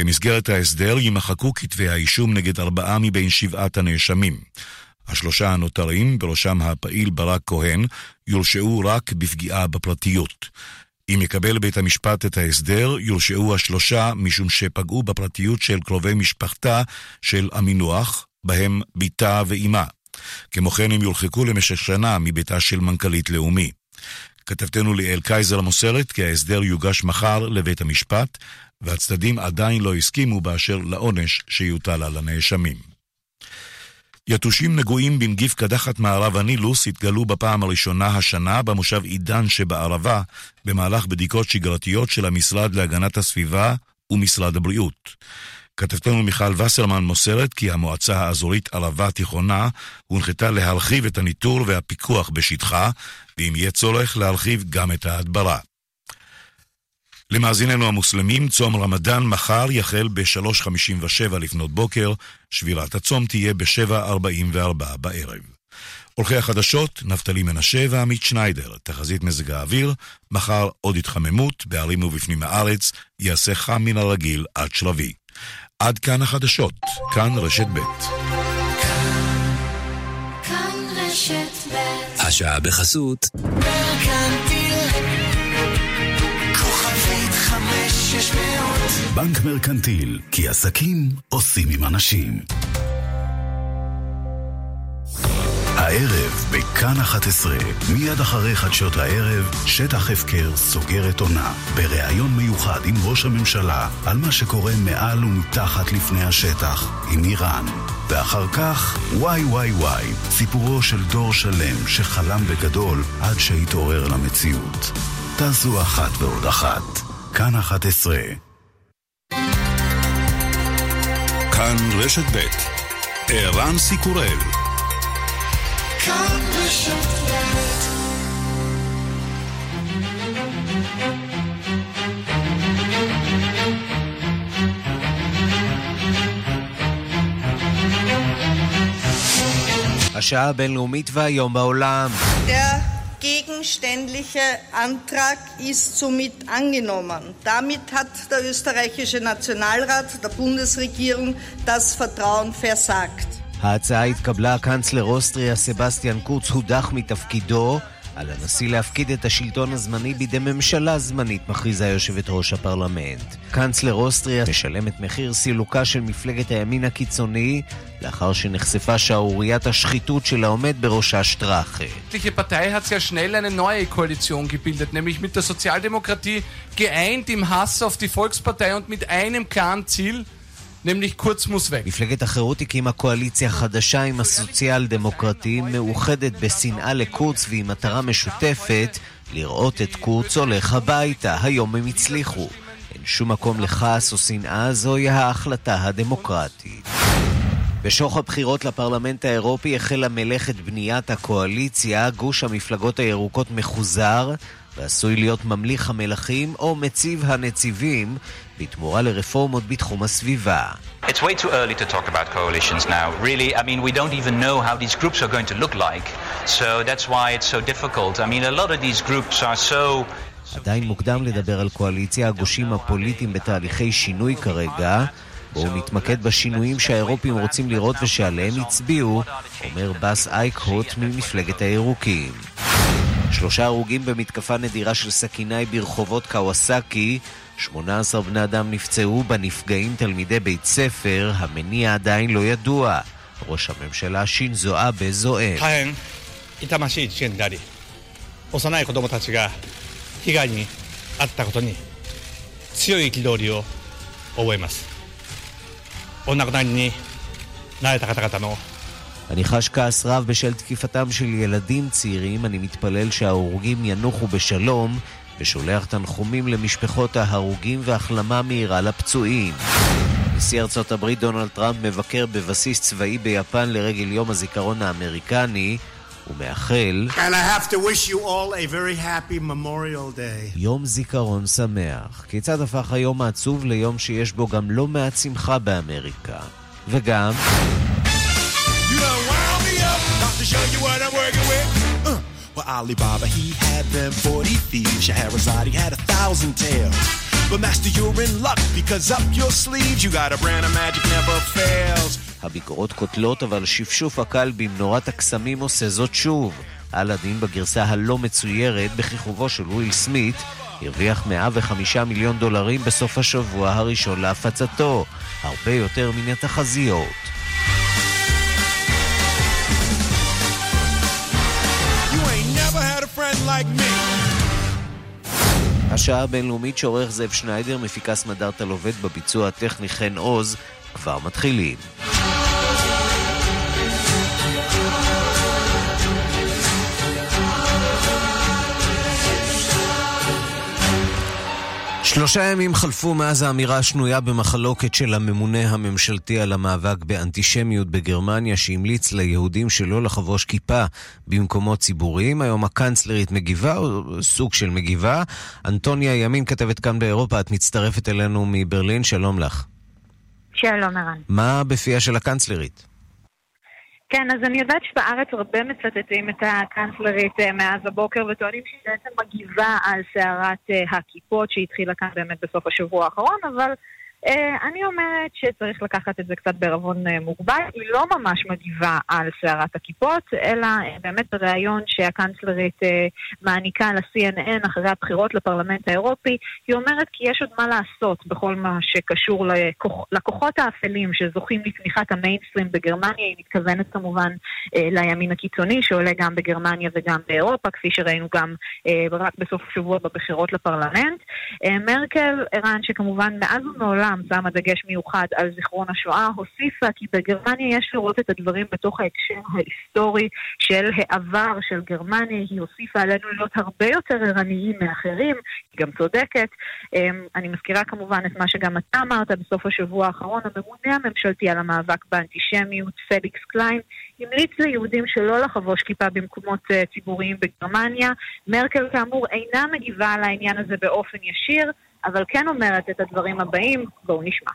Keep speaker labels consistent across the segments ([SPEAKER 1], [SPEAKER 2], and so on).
[SPEAKER 1] במסגרת ההסדר יימחקו כתבי האישום נגד ארבעה מבין שבעת הנאשמים. השלושה הנותרים, בראשם הפעיל ברק כהן, יורשעו רק בפגיעה בפרטיות. אם יקבל בית המשפט את ההסדר, יורשעו השלושה משום שפגעו בפרטיות של קרובי משפחתה של המינוח, בהם בתה ואימה. כמו כן הם יורחקו למשך שנה מביתה של מנכ"לית לאומי. כתבתנו ליאל קייזר מוסרת כי ההסדר יוגש מחר לבית המשפט, והצדדים עדיין לא הסכימו באשר לעונש שיוטל על הנאשמים. יתושים נגועים בנגיף קדחת מערב הנילוס התגלו בפעם הראשונה השנה במושב עידן שבערבה במהלך בדיקות שגרתיות של המשרד להגנת הסביבה ומשרד הבריאות. כתבתנו מיכל וסרמן מוסרת כי המועצה האזורית ערבה תיכונה הונחתה להרחיב את הניטור והפיקוח בשטחה, ואם יהיה צורך להרחיב גם את ההדברה. למאזיננו המוסלמים, צום רמדאן מחר יחל ב-3.57 לפנות בוקר, שבירת הצום תהיה ב-7.44 בערב. עורכי החדשות, נפתלי מנשה ועמית שניידר. תחזית מזג האוויר, מחר עוד התחממות, בערים ובפנים הארץ, יעשה חם מן הרגיל עד שלבי. עד כאן החדשות, כאן רשת ב'.
[SPEAKER 2] השעה בחסות. בנק מרקנטיל, כי עסקים עושים עם אנשים. הערב בכאן 11, מיד אחרי חדשות הערב, שטח הפקר סוגר את עונה, בריאיון מיוחד עם ראש הממשלה על מה שקורה מעל ומתחת לפני השטח, עם איראן. ואחר כך, וואי וואי וואי, סיפורו של דור שלם שחלם בגדול עד שהתעורר למציאות. תעשו אחת ועוד אחת. כאן 11
[SPEAKER 1] כאן רשת ב' ערן סיקורל כאן רשת
[SPEAKER 3] השעה הבינלאומית והיום בעולם.
[SPEAKER 4] gegenständliche Antrag ist somit angenommen. Damit hat der österreichische Nationalrat der Bundesregierung das Vertrauen versagt.
[SPEAKER 3] ההצעה התקבלה, קאנצלר אוסטריה סבסטיאן קורץ הודח מתפקידו על הנשיא להפקיד את השלטון הזמני בידי ממשלה זמנית, מכריזה יושבת ראש הפרלמנט. קאנצלר אוסטריה משלם את מחיר סילוקה של מפלגת הימין הקיצוני, לאחר שנחשפה שערוריית השחיתות של העומד בראשה שטראכה.
[SPEAKER 5] Partei schnell eine neue Koalition gebildet, nämlich mit der Sozialdemokratie geeint im Hass auf die Volkspartei und mit einem klaren Ziel, Kurz muss weg.
[SPEAKER 3] מפלגת החירות הקימה קואליציה חדשה עם הסוציאל דמוקרטים, מאוחדת בשנאה לקורץ ועם מטרה משותפת לראות את קורץ הולך הביתה. היום הם הצליחו. אין שום מקום לכעס או שנאה, זוהי ההחלטה הדמוקרטית. בשוך הבחירות לפרלמנט האירופי החלה מלאכת בניית הקואליציה, גוש המפלגות הירוקות מחוזר ועשוי להיות ממליך המלכים או מציב הנציבים בתמורה לרפורמות בתחום הסביבה. It's way too early to talk about coalitions now. Really, I mean, we don't even know how these groups are going to look like. So that's why it's so difficult. I mean, a lot of these groups are so... עדיין מוקדם לדבר על קואליציה, הגושים הפוליטיים בתהליכי שינוי כרגע. בואו נתמקד בשינויים שהאירופים רוצים לראות ושעליהם הצביעו, אומר בס אייקהוט ממפלגת הירוקים. שלושה הרוגים במתקפה נדירה של סכינאי ברחובות קוואסקי, 18 בני אדם נפצעו, בנפגעים תלמידי בית ספר, המניע עדיין לא ידוע. ראש הממשלה שינזו אבה זועם. 痛ましい事件であり幼い子供たちが被害に遭ったことに強い憤りを覚えますお亡くなりになられた方々の אני חש כעס רב בשל תקיפתם של ילדים צעירים, אני מתפלל שההרוגים ינוחו בשלום, ושולח תנחומים למשפחות ההרוגים והחלמה מהירה לפצועים. נשיא ארצות הברית דונלד טראמפ מבקר בבסיס צבאי ביפן לרגל יום הזיכרון האמריקני, ומאחל יום זיכרון שמח. כיצד הפך היום העצוב ליום שיש בו גם לא מעט שמחה באמריקה? וגם... Well, Alibaba, he had them 40 thieves. Shahrazad, he had a thousand tales.
[SPEAKER 6] But master, you're in luck because up your sleeves you got a brand of magic never fails.
[SPEAKER 3] הביקורות קוטלות, אבל שפשוף הקל במנורת הקסמים עושה זאת שוב. אלאדין בגרסה הלא מצוירת בכיכובו של וויל סמית הרוויח 105 מיליון דולרים בסוף השבוע הראשון להפצתו, הרבה יותר מן התחזיות. השעה הבינלאומית שעורך זאב שניידר, מפיקס מדארטה לובד בביצוע הטכני חן עוז, כבר מתחילים. שלושה ימים חלפו מאז האמירה השנויה במחלוקת של הממונה הממשלתי על המאבק באנטישמיות בגרמניה שהמליץ ליהודים שלא לחבוש כיפה במקומות ציבוריים. היום הקנצלרית מגיבה, או סוג של מגיבה. אנטוניה ימין כתבת כאן באירופה, את מצטרפת אלינו מברלין, שלום לך.
[SPEAKER 7] שלום ערן.
[SPEAKER 3] מה בפיה של הקנצלרית?
[SPEAKER 7] כן, אז אני יודעת שבארץ הרבה מצטטים את הקנצלרית אה, מאז הבוקר וטוענים שהיא בעצם מגיבה על סערת אה, הכיפות שהתחילה כאן באמת בסוף השבוע האחרון, אבל אני אומרת שצריך לקחת את זה קצת בערבון אה, מוגבל. היא לא ממש מגיבה על סערת הכיפות, אלא אה, באמת בריאיון שהקנצלרית מעניקה ל-CNN אחרי הבחירות לפרלמנט האירופי, היא אומרת כי יש עוד מה לעשות בכל מה שקשור לכוח, לכוחות האפלים שזוכים לתמיכת המיינסטרים בגרמניה. היא מתכוונת כמובן לימין הקיצוני שעולה גם בגרמניה וגם באירופה, כפי שראינו גם רק בסוף השבוע בבחירות לפרלמנט. מרקל, ערן, שכמובן מאז ומעולם פעם שמה דגש מיוחד על זיכרון השואה, הוסיפה כי בגרמניה יש לראות את הדברים בתוך ההקשר ההיסטורי של העבר של גרמניה. היא הוסיפה עלינו להיות הרבה יותר ערניים מאחרים, היא גם צודקת. אמ, אני מזכירה כמובן את מה שגם אתה אמרת בסוף השבוע האחרון, הממונה הממשלתי על המאבק באנטישמיות, פליקס קליין, המליץ ליהודים שלא לחבוש כיפה במקומות uh, ציבוריים בגרמניה. מרקל כאמור אינה מגיבה על העניין הזה באופן ישיר. אבל כן אומרת את הדברים הבאים, בואו נשמע.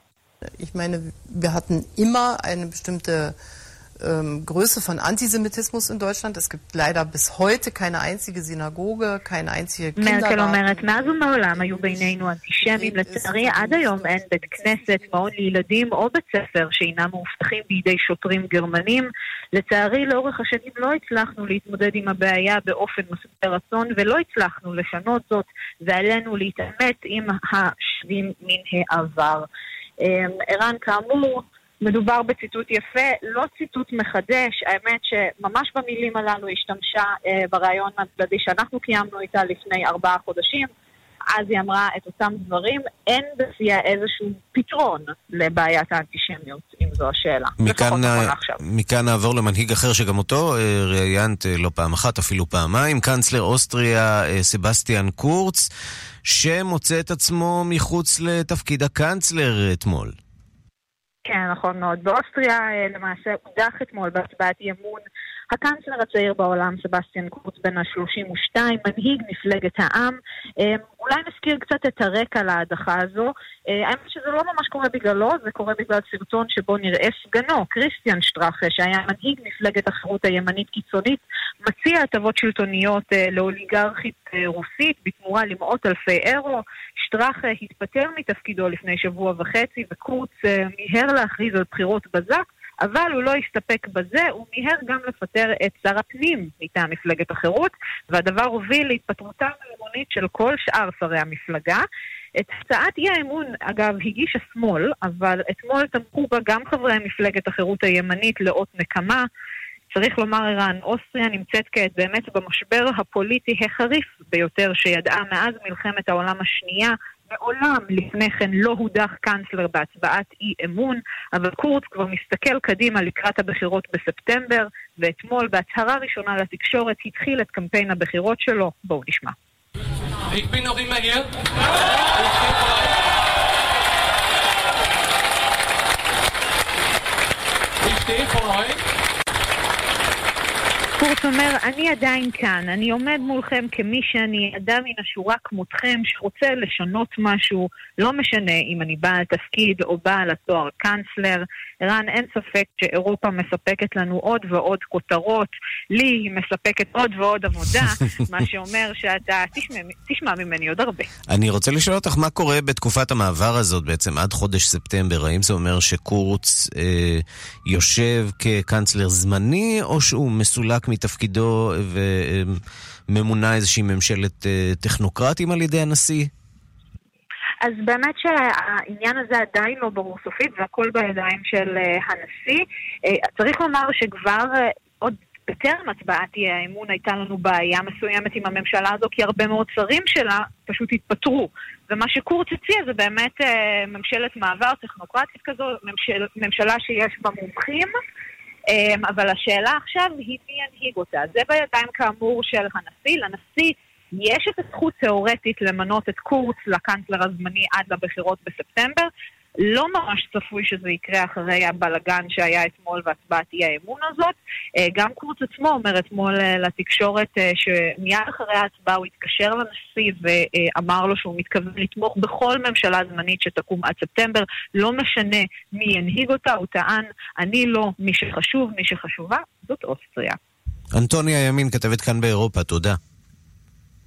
[SPEAKER 8] Ich meine, wir hatten immer eine bestimmte ähm, Größe von Antisemitismus in Deutschland. Es gibt leider bis heute keine einzige Synagoge, keine einzige
[SPEAKER 7] מרקל אומרת, מאז ומעולם היו בינינו אנטישמים. לצערי, עד היום אין בית כנסת, מעון לילדים או בית ספר שאינם מאובטחים בידי שוטרים גרמנים. לצערי, לאורך השנים לא הצלחנו להתמודד עם הבעיה באופן מספר רצון, ולא הצלחנו לשנות זאת, ועלינו להתעמת עם השבים מן העבר. ערן, כאמור, מדובר בציטוט יפה, לא ציטוט מחדש, האמת שממש במילים הללו השתמשה אה, בריאיון הצדדי שאנחנו קיימנו איתה לפני ארבעה חודשים. אז היא אמרה את אותם דברים, אין בשיאה איזשהו פתרון לבעיית האנטישמיות, אם זו השאלה.
[SPEAKER 3] מכאן, נכון מכאן נעבור למנהיג אחר שגם אותו אה, ראיינת אה, לא פעם אחת, אפילו פעמיים, קאנצלר אוסטריה אה, סבסטיאן קורץ, שמוצא את עצמו מחוץ לתפקיד הקאנצלר אתמול.
[SPEAKER 7] כן, נכון מאוד. באוסטריה אה, למעשה הודח אתמול בהצבעת אי אמון הקאנצלר הצעיר בעולם, סבסטיאן קורץ בן ה-32, מנהיג מפלגת העם. אה, אולי נזכיר קצת את הרקע להדחה הזו. אה, האמת שזה לא ממש קורה בגללו, זה קורה בגלל סרטון שבו נראה סגנו, כריסטיאן שטראכה, שהיה מנהיג מפלגת החירות הימנית קיצונית, מציע הטבות שלטוניות לאוליגרכית רוסית בתמורה למאות אלפי אירו. שטראכה התפטר מתפקידו לפני שבוע וחצי, וקורץ מיהר להכריז על בחירות בזק, אבל הוא לא הסתפק בזה, הוא מיהר גם לפטר את שר הפנים מטעם מפלגת החירות, והדבר הוביל להתפטרותם האמונית של כל שאר שרי המפלגה. את הצעת אי האמון, אגב, הגיש השמאל, אבל אתמול תמכו בה גם חברי מפלגת החירות הימנית לאות נקמה. צריך לומר, ערן, אוסטריה נמצאת כעת באמת במשבר הפוליטי החריף ביותר שידעה מאז מלחמת העולם השנייה. מעולם לפני כן לא הודח קאנצלר בהצבעת אי אמון, אבל קורץ כבר מסתכל קדימה לקראת הבחירות בספטמבר, ואתמול בהצהרה ראשונה לתקשורת התחיל את קמפיין הבחירות שלו. בואו נשמע. Noch immer hier. Ich stehe vor euch. קורץ אומר, אני עדיין כאן, אני עומד מולכם כמי שאני, אדם מן השורה כמותכם, שרוצה לשנות משהו, לא משנה אם אני בעל תפקיד או בעל התואר קאנצלר. ערן, אין ספק שאירופה מספקת לנו עוד ועוד כותרות, לי היא מספקת עוד ועוד עבודה, מה שאומר שאתה תשמע, תשמע ממני עוד הרבה.
[SPEAKER 3] אני רוצה לשאול אותך מה קורה בתקופת המעבר הזאת בעצם עד חודש ספטמבר, האם זה אומר שקורץ אה, יושב כקאנצלר זמני, או שהוא מסולק מתפקידו וממונה איזושהי ממשלת אה, טכנוקרטים על ידי הנשיא?
[SPEAKER 7] אז באמת שהעניין הזה עדיין לא ברור סופית והכל בידיים של אה, הנשיא. אה, צריך לומר שכבר עוד בטרם הצבעת אי האמון הייתה לנו בעיה מסוימת עם הממשלה הזו, כי הרבה מאוד שרים שלה פשוט התפטרו. ומה שקורץ הציע זה באמת ממשלת מעבר טכנוקרטית כזו, ממשל, ממשלה שיש בה מומחים. אמ, אבל השאלה עכשיו היא מי ינהיג אותה. זה בידיים כאמור של הנשיא. לנשיא יש את הזכות תאורטית למנות את קורץ לקאנצלר הזמני עד לבחירות בספטמבר. לא ממש צפוי שזה יקרה אחרי הבלגן שהיה אתמול והצבעת אי האמון הזאת. אה, גם קורץ עצמו אומר אתמול אה, לתקשורת אה, שמיד אחרי ההצבעה הוא התקשר לנשיא ואמר לו שהוא מתכוון לתמוך בכל ממשלה זמנית שתקום עד ספטמבר, לא משנה מי ינהיג אותה, הוא טען, אני לא מי שחשוב, מי שחשובה, זאת אוסטריה.
[SPEAKER 3] אנטוניה ימין, כתבת כאן באירופה, תודה.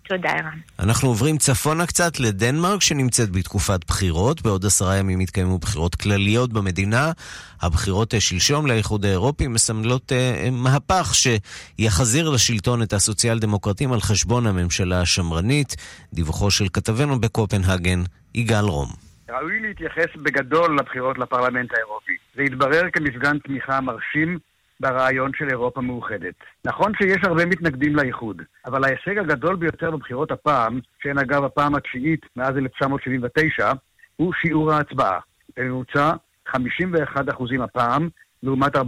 [SPEAKER 7] תודה, ערן.
[SPEAKER 3] אנחנו עוברים צפונה קצת לדנמרק, שנמצאת בתקופת בחירות. בעוד עשרה ימים יתקיימו בחירות כלליות במדינה. הבחירות אה, שלשום לאיחוד האירופי מסמלות uh, מהפך שיחזיר לשלטון את הסוציאל דמוקרטים על חשבון הממשלה השמרנית. דיווחו של כתבנו בקופנהגן, יגאל רום.
[SPEAKER 9] ראוי להתייחס בגדול לבחירות לפרלמנט האירופי. זה התברר כמפגן תמיכה מרשים ברעיון של אירופה מאוחדת. נכון שיש הרבה מתנגדים לאיחוד, אבל ההישג הגדול ביותר בבחירות הפעם, שהן אגב הפעם התשיעית מאז 1979, הוא שיעור ההצבעה. בממוצע 51% הפעם, לעומת 42%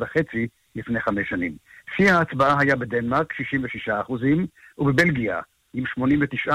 [SPEAKER 9] וחצי לפני חמש שנים. שיא ההצבעה היה בדנמרק, 66%, ובבלגיה, עם 89%,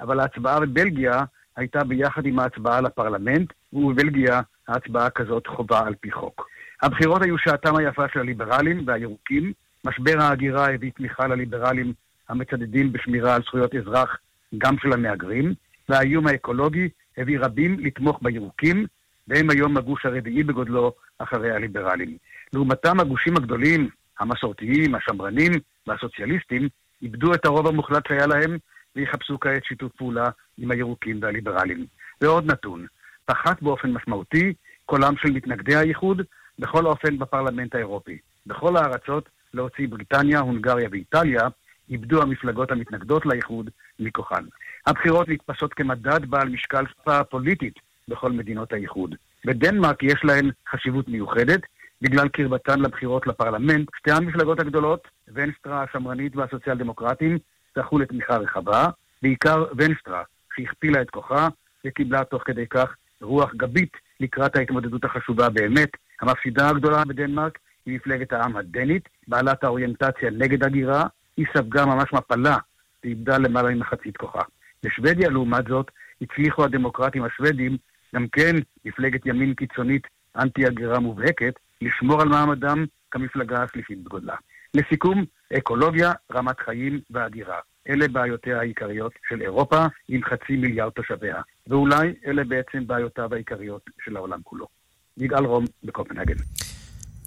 [SPEAKER 9] אבל ההצבעה בבלגיה הייתה ביחד עם ההצבעה לפרלמנט, ובבלגיה ההצבעה כזאת חובה על פי חוק. הבחירות היו שעתם היפה של הליברלים והירוקים. משבר ההגירה הביא תמיכה לליברלים המצדדים בשמירה על זכויות אזרח, גם של המהגרים, והאיום האקולוגי הביא רבים לתמוך בירוקים, והם היום הגוש הרביעי בגודלו אחרי הליברלים. לעומתם הגושים הגדולים, המסורתיים, השמרנים והסוציאליסטים, איבדו את הרוב המוחלט שהיה להם, ויחפשו כעת שיתוף פעולה עם הירוקים והליברלים. ועוד נתון, פחת באופן משמעותי קולם של מתנגדי האיחוד, בכל אופן בפרלמנט האירופי. בכל הארצות, להוציא בריטניה, הונגריה ואיטליה, איבדו המפלגות המתנגדות לאיחוד מכוחן. הבחירות נתפסות כמדד בעל משקל שפה פוליטית בכל מדינות האיחוד. בדנמרק יש להן חשיבות מיוחדת, בגלל קרבתן לבחירות לפרלמנט, שתי המפלגות הגדולות, ונסטרה השמרנית והסוציאל דמוקרטים, זכו לתמיכה רחבה, בעיקר ונסטרה, שהכפילה את כוחה וקיבלה תוך כדי כך רוח גבית לקראת ההתמודדות החשובה באמת המפסידה הגדולה בדנמרק היא מפלגת העם הדנית, בעלת האוריינטציה נגד הגירה, היא ספגה ממש מפלה ואיבדה למעלה ממחצית כוחה. בשוודיה, לעומת זאת, הצליחו הדמוקרטים השוודים, גם כן מפלגת ימין קיצונית אנטי-הגירה מובהקת, לשמור על מעמדם כמפלגה השלישית בגודלה. לסיכום, אקולוגיה, רמת חיים והגירה. אלה בעיותיה העיקריות של אירופה עם חצי מיליארד תושביה, ואולי אלה בעצם בעיותיו העיקריות של העולם כולו. יגאל רום בקופנהגן.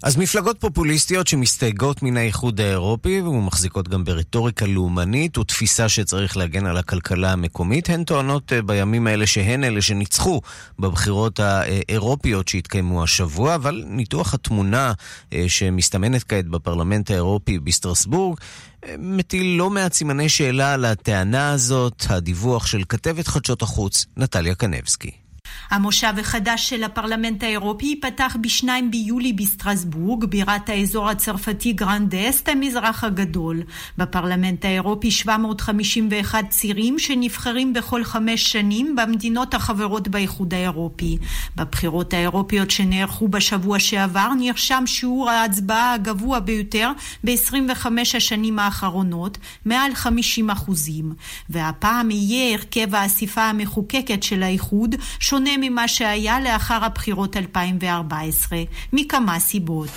[SPEAKER 3] אז מפלגות פופוליסטיות שמסתייגות מן האיחוד האירופי ומחזיקות גם ברטוריקה לאומנית ותפיסה שצריך להגן על הכלכלה המקומית, הן טוענות אה, בימים האלה שהן אלה שניצחו בבחירות האירופיות שהתקיימו השבוע, אבל ניתוח התמונה אה, שמסתמנת כעת בפרלמנט האירופי בסטרסבורג אה, מטיל לא מעט סימני שאלה על הטענה הזאת, הדיווח של כתבת חדשות החוץ, נטליה קנבסקי.
[SPEAKER 10] המושב החדש של הפרלמנט האירופי ייפתח ב-2 ביולי בסטרסבורג, בירת האזור הצרפתי גרנדסט, המזרח הגדול. בפרלמנט האירופי 751 צירים שנבחרים בכל חמש שנים במדינות החברות באיחוד האירופי. בבחירות האירופיות שנערכו בשבוע שעבר נרשם שיעור ההצבעה הגבוה ביותר ב-25 השנים האחרונות, מעל 50 אחוזים. והפעם יהיה הרכב האספה המחוקקת של האיחוד שונה ממה שהיה לאחר הבחירות 2014, מכמה סיבות.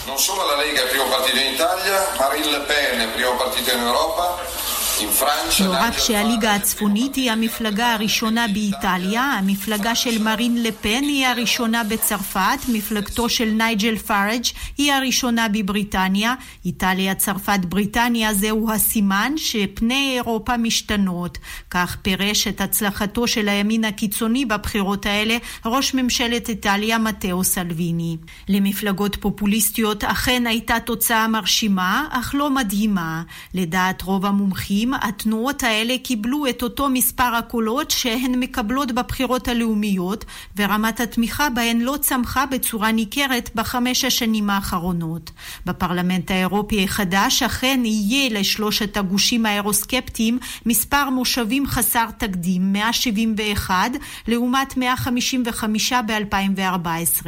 [SPEAKER 10] לא רק שהליגה הצפונית היא המפלגה הראשונה באיטליה, המפלגה של מרין לפן היא הראשונה בצרפת, מפלגתו של נייג'ל פארג' היא הראשונה בבריטניה. איטליה, צרפת, בריטניה זהו הסימן שפני אירופה משתנות. כך פירש את הצלחתו של הימין הקיצוני בבחירות האלה ראש ממשלת איטליה מתאו סלוויני. למפלגות פופוליסטיות אכן הייתה תוצאה מרשימה, אך לא מדהימה. לדעת רוב המומחים השנים התנועות האלה קיבלו את אותו מספר הקולות שהן מקבלות בבחירות הלאומיות, ורמת התמיכה בהן לא צמחה בצורה ניכרת בחמש השנים האחרונות. בפרלמנט האירופי החדש אכן יהיה לשלושת הגושים האירוסקפטיים מספר מושבים חסר תקדים, 171 לעומת 155 ב-2014.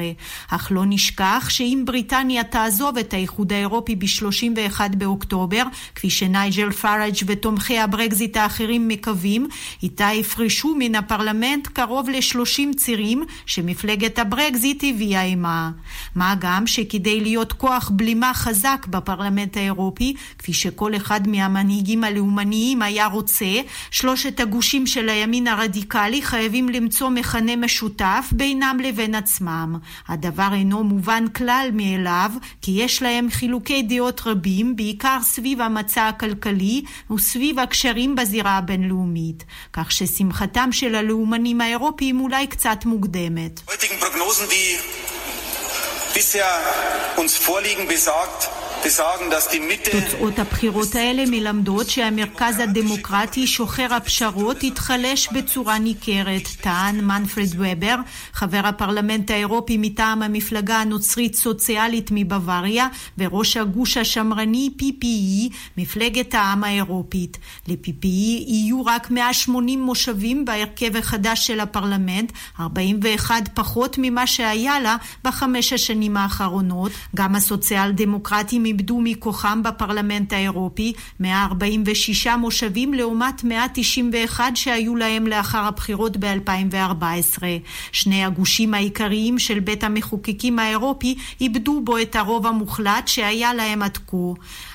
[SPEAKER 10] אך לא נשכח שאם בריטניה תעזוב את האיחוד האירופי ב-31 באוקטובר, כפי שנייג'ל פאראג' ותום תומכי הברקזיט האחרים מקווים, איתה יפרשו מן הפרלמנט קרוב ל-30 צירים שמפלגת הברקזיט הביאה עימה. מה גם שכדי להיות כוח בלימה חזק בפרלמנט האירופי, כפי שכל אחד מהמנהיגים הלאומניים היה רוצה, שלושת הגושים של הימין הרדיקלי חייבים למצוא מכנה משותף בינם לבין עצמם. הדבר אינו מובן כלל מאליו, כי יש להם חילוקי דעות רבים, בעיקר סביב המצע הכלכלי וסביב סביב הקשרים בזירה הבינלאומית, כך ששמחתם של הלאומנים האירופיים אולי קצת מוקדמת. תוצאות הבחירות האלה מלמדות שהמרכז הדמוקרטי שוחר הפשרות התחלש בצורה ניכרת, טען מנפרד ובר, חבר הפרלמנט האירופי מטעם המפלגה הנוצרית סוציאלית מבוואריה וראש הגוש השמרני PPE, מפלגת העם האירופית. ל-PPE יהיו רק 180 מושבים בהרכב החדש של הפרלמנט, 41 פחות ממה שהיה לה בחמש השנים האחרונות. גם הסוציאל דמוקרטים איבדו מכוחם בפרלמנט האירופי 146 מושבים לעומת 191 שהיו להם לאחר הבחירות ב-2014. שני הגושים העיקריים של בית המחוקקים האירופי איבדו בו את הרוב המוחלט שהיה להם עד כה.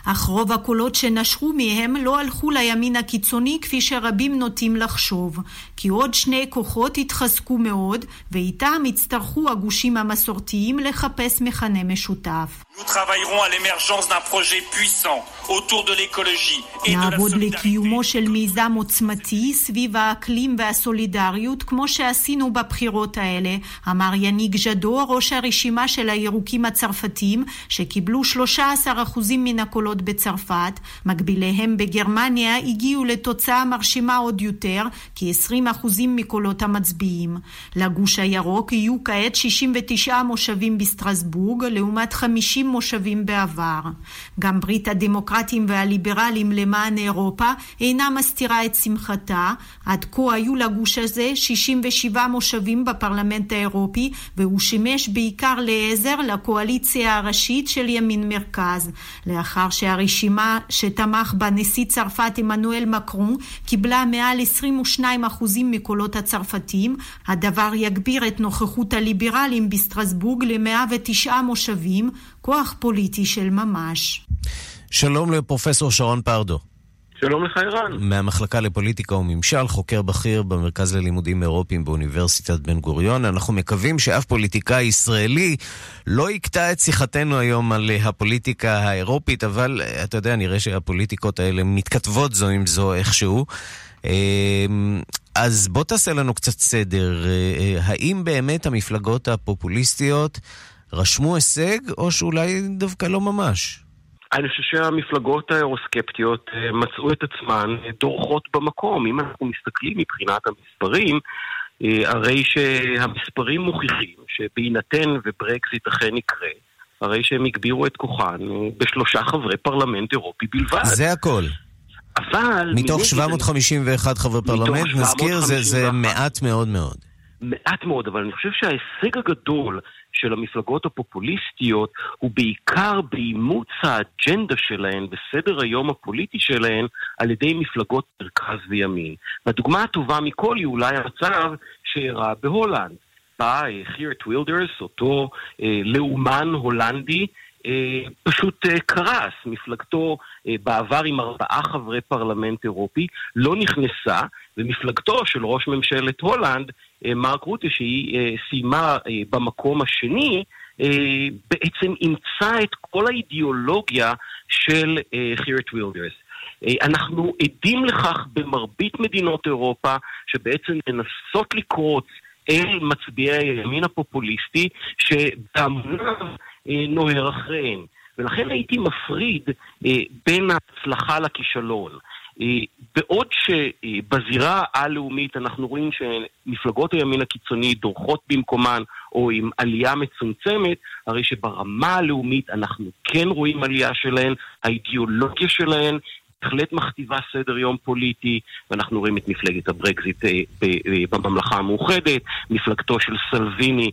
[SPEAKER 10] אך רוב הקולות שנשרו מהם לא הלכו לימין הקיצוני כפי שרבים נוטים לחשוב, כי עוד שני כוחות התחזקו מאוד, ואיתם יצטרכו הגושים המסורתיים לחפש מכנה משותף. נעבוד לקיומו של מיזם עוצמתי סביב האקלים והסולידריות כמו שעשינו בבחירות האלה, אמר יניק ז'דו, ראש הרשימה של הירוקים הצרפתים, שקיבלו 13% מן הקולות בצרפת, מקביליהם בגרמניה הגיעו לתוצאה מרשימה עוד יותר, כ-20% מקולות המצביעים. לגוש הירוק יהיו כעת 69 מושבים בסטרסבורג, לעומת 50 מושבים בעבר. גם ברית הדמוקרטים והליברלים למען אירופה אינה מסתירה את שמחתה. עד כה היו לגוש הזה 67 מושבים בפרלמנט האירופי, והוא שימש בעיקר לעזר לקואליציה הראשית של ימין מרכז. לאחר שהרשימה שתמך בה נשיא צרפת עמנואל מקרון קיבלה מעל 22% מקולות הצרפתים, הדבר יגביר את נוכחות הליברלים בסטרסבורג ל-109 מושבים, כוח פוליטי של ממש.
[SPEAKER 3] שלום לפרופסור שרון פרדו.
[SPEAKER 11] שלום לך ערן.
[SPEAKER 3] מהמחלקה לפוליטיקה וממשל, חוקר בכיר במרכז ללימודים אירופיים באוניברסיטת בן גוריון. אנחנו מקווים שאף פוליטיקאי ישראלי לא יקטע את שיחתנו היום על הפוליטיקה האירופית, אבל אתה יודע, נראה שהפוליטיקות האלה מתכתבות זו עם זו איכשהו. אמ, אז בוא תעשה לנו קצת סדר. אה, האם באמת המפלגות הפופוליסטיות רשמו הישג, או שאולי דווקא לא ממש?
[SPEAKER 11] אני חושב שהמפלגות האירוסקפטיות אה, מצאו את עצמן אה, דורכות במקום. אם אנחנו מסתכלים מבחינת המספרים, אה, הרי שהמספרים מוכיחים שבהינתן וברקזיט אכן יקרה, הרי שהם הגבירו את כוחן בשלושה חברי פרלמנט אירופי בלבד.
[SPEAKER 3] זה הכל.
[SPEAKER 11] אבל...
[SPEAKER 3] מתוך 751 חברי פרלמנט, נזכיר, זה, זה מעט מאוד מאוד.
[SPEAKER 11] מעט מאוד, אבל אני חושב שההישג הגדול של המפלגות הפופוליסטיות הוא בעיקר באימוץ האג'נדה שלהן וסדר היום הפוליטי שלהן על ידי מפלגות מרכז וימין. והדוגמה הטובה מכל היא אולי המצב שאירע בהולנד. שבה חירט וילדרס, אותו לאומן הולנדי, פשוט קרס. מפלגתו בעבר עם ארבעה חברי פרלמנט אירופי לא נכנסה, ומפלגתו של ראש ממשלת הולנד, מרק רוטה, שהיא סיימה במקום השני, בעצם אימצה את כל האידיאולוגיה של חירט וילדרס. אנחנו עדים לכך במרבית מדינות אירופה, שבעצם מנסות לקרוץ אל מצביעי הימין הפופוליסטי, שבהמוניו נוהר אחריהם. ולכן הייתי מפריד בין ההצלחה לכישלון. בעוד שבזירה הלאומית אנחנו רואים שמפלגות הימין הקיצוני דורכות במקומן או עם עלייה מצומצמת, הרי שברמה הלאומית אנחנו כן רואים עלייה שלהן, האידיאולוגיה שלהן בהחלט מכתיבה סדר יום פוליטי, ואנחנו רואים את מפלגת הברקזיט בממלכה המאוחדת, מפלגתו של סלוויני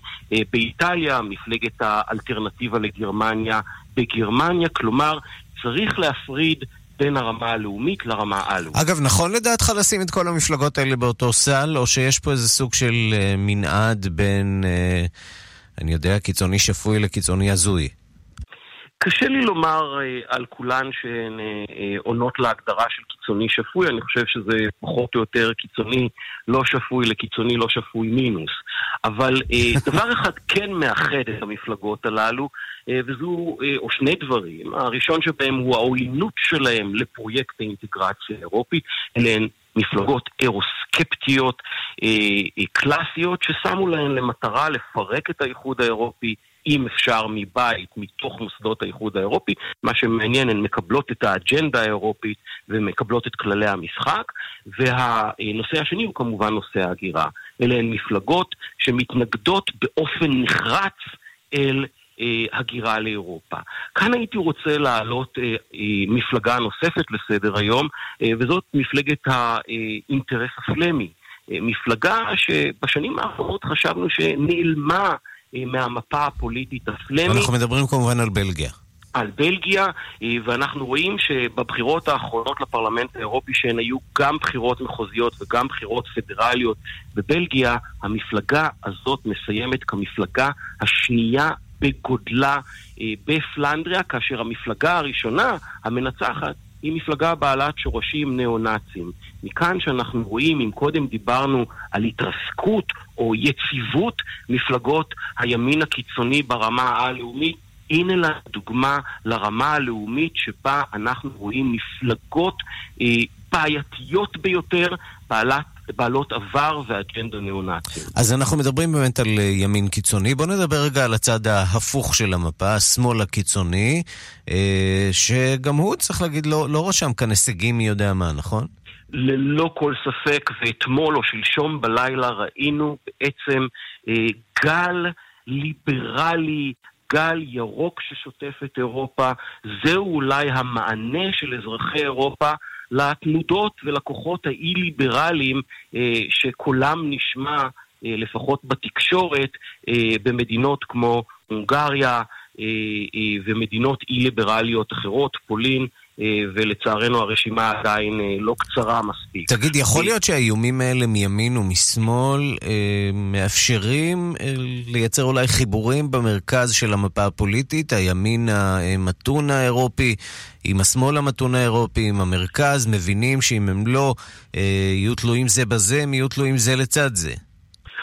[SPEAKER 11] באיטליה, מפלגת האלטרנטיבה לגרמניה בגרמניה, כלומר צריך להפריד בין הרמה הלאומית לרמה הלאומית.
[SPEAKER 3] אגב, נכון לדעתך לשים את כל המפלגות האלה באותו סל, או שיש פה איזה סוג של uh, מנעד בין, uh, אני יודע, קיצוני שפוי לקיצוני הזוי?
[SPEAKER 11] קשה לי לומר uh, על כולן שהן עונות להגדרה של קיצוני שפוי, אני חושב שזה פחות או יותר קיצוני לא שפוי לקיצוני לא שפוי מינוס. אבל uh, דבר אחד כן מאחד את המפלגות הללו, uh, וזו, uh, או שני דברים. הראשון שבהם הוא העוינות שלהם לפרויקט האינטגרציה האירופית, אלה הן מפלגות אירוסקפטיות אה, אה, קלאסיות ששמו להן למטרה לפרק את האיחוד האירופי אם אפשר מבית, מתוך מוסדות האיחוד האירופי. מה שמעניין, הן מקבלות את האג'נדה האירופית ומקבלות את כללי המשחק. והנושא השני הוא כמובן נושא ההגירה. אלה הן מפלגות שמתנגדות באופן נחרץ אל אה, הגירה לאירופה. כאן הייתי רוצה להעלות אה, אה, מפלגה נוספת לסדר היום, וזאת מפלגת האינטרס הפלמי. מפלגה שבשנים האחרונות חשבנו שנעלמה מהמפה הפוליטית הפלמית.
[SPEAKER 3] אנחנו מדברים כמובן על בלגיה.
[SPEAKER 11] על בלגיה, אה, ואנחנו רואים שבבחירות האחרונות לפרלמנט האירופי, שהן היו גם בחירות מחוזיות וגם בחירות פדרליות בבלגיה, המפלגה הזאת מסיימת כמפלגה השנייה בגודלה אה, בפלנדריה, כאשר המפלגה הראשונה, המנצחת, היא מפלגה בעלת שורשים ניאו-נאצים. מכאן שאנחנו רואים, אם קודם דיברנו על התרסקות או יציבות מפלגות הימין הקיצוני ברמה הלאומית, הנה לה דוגמה לרמה הלאומית שבה אנחנו רואים מפלגות אה, בעייתיות ביותר, בעלת בעלות עבר ואג'נדה ניאו-נאצית.
[SPEAKER 3] אז אנחנו מדברים באמת על אה, ימין קיצוני. בואו נדבר רגע על הצד ההפוך של המפה, השמאל הקיצוני, אה, שגם הוא, צריך להגיד, לא, לא רשם כאן הישגים מי יודע מה, נכון?
[SPEAKER 11] ללא כל ספק, ואתמול או שלשום בלילה ראינו בעצם אה, גל ליברלי, גל ירוק ששוטף את אירופה. זהו אולי המענה של אזרחי אירופה לתנודות ולכוחות האי-ליברליים אה, שקולם נשמע, אה, לפחות בתקשורת, אה, במדינות כמו הונגריה אה, אה, ומדינות אי-ליברליות אחרות, פולין. אה, ולצערנו הרשימה עדיין אה, לא קצרה מספיק.
[SPEAKER 3] תגיד, יכול להיות שהאיומים האלה מימין ומשמאל אה, מאפשרים לייצר אולי חיבורים במרכז של המפה הפוליטית, הימין המתון האירופי עם השמאל המתון האירופי, עם המרכז, מבינים שאם הם לא יהיו תלויים זה בזה, הם יהיו תלויים זה לצד זה.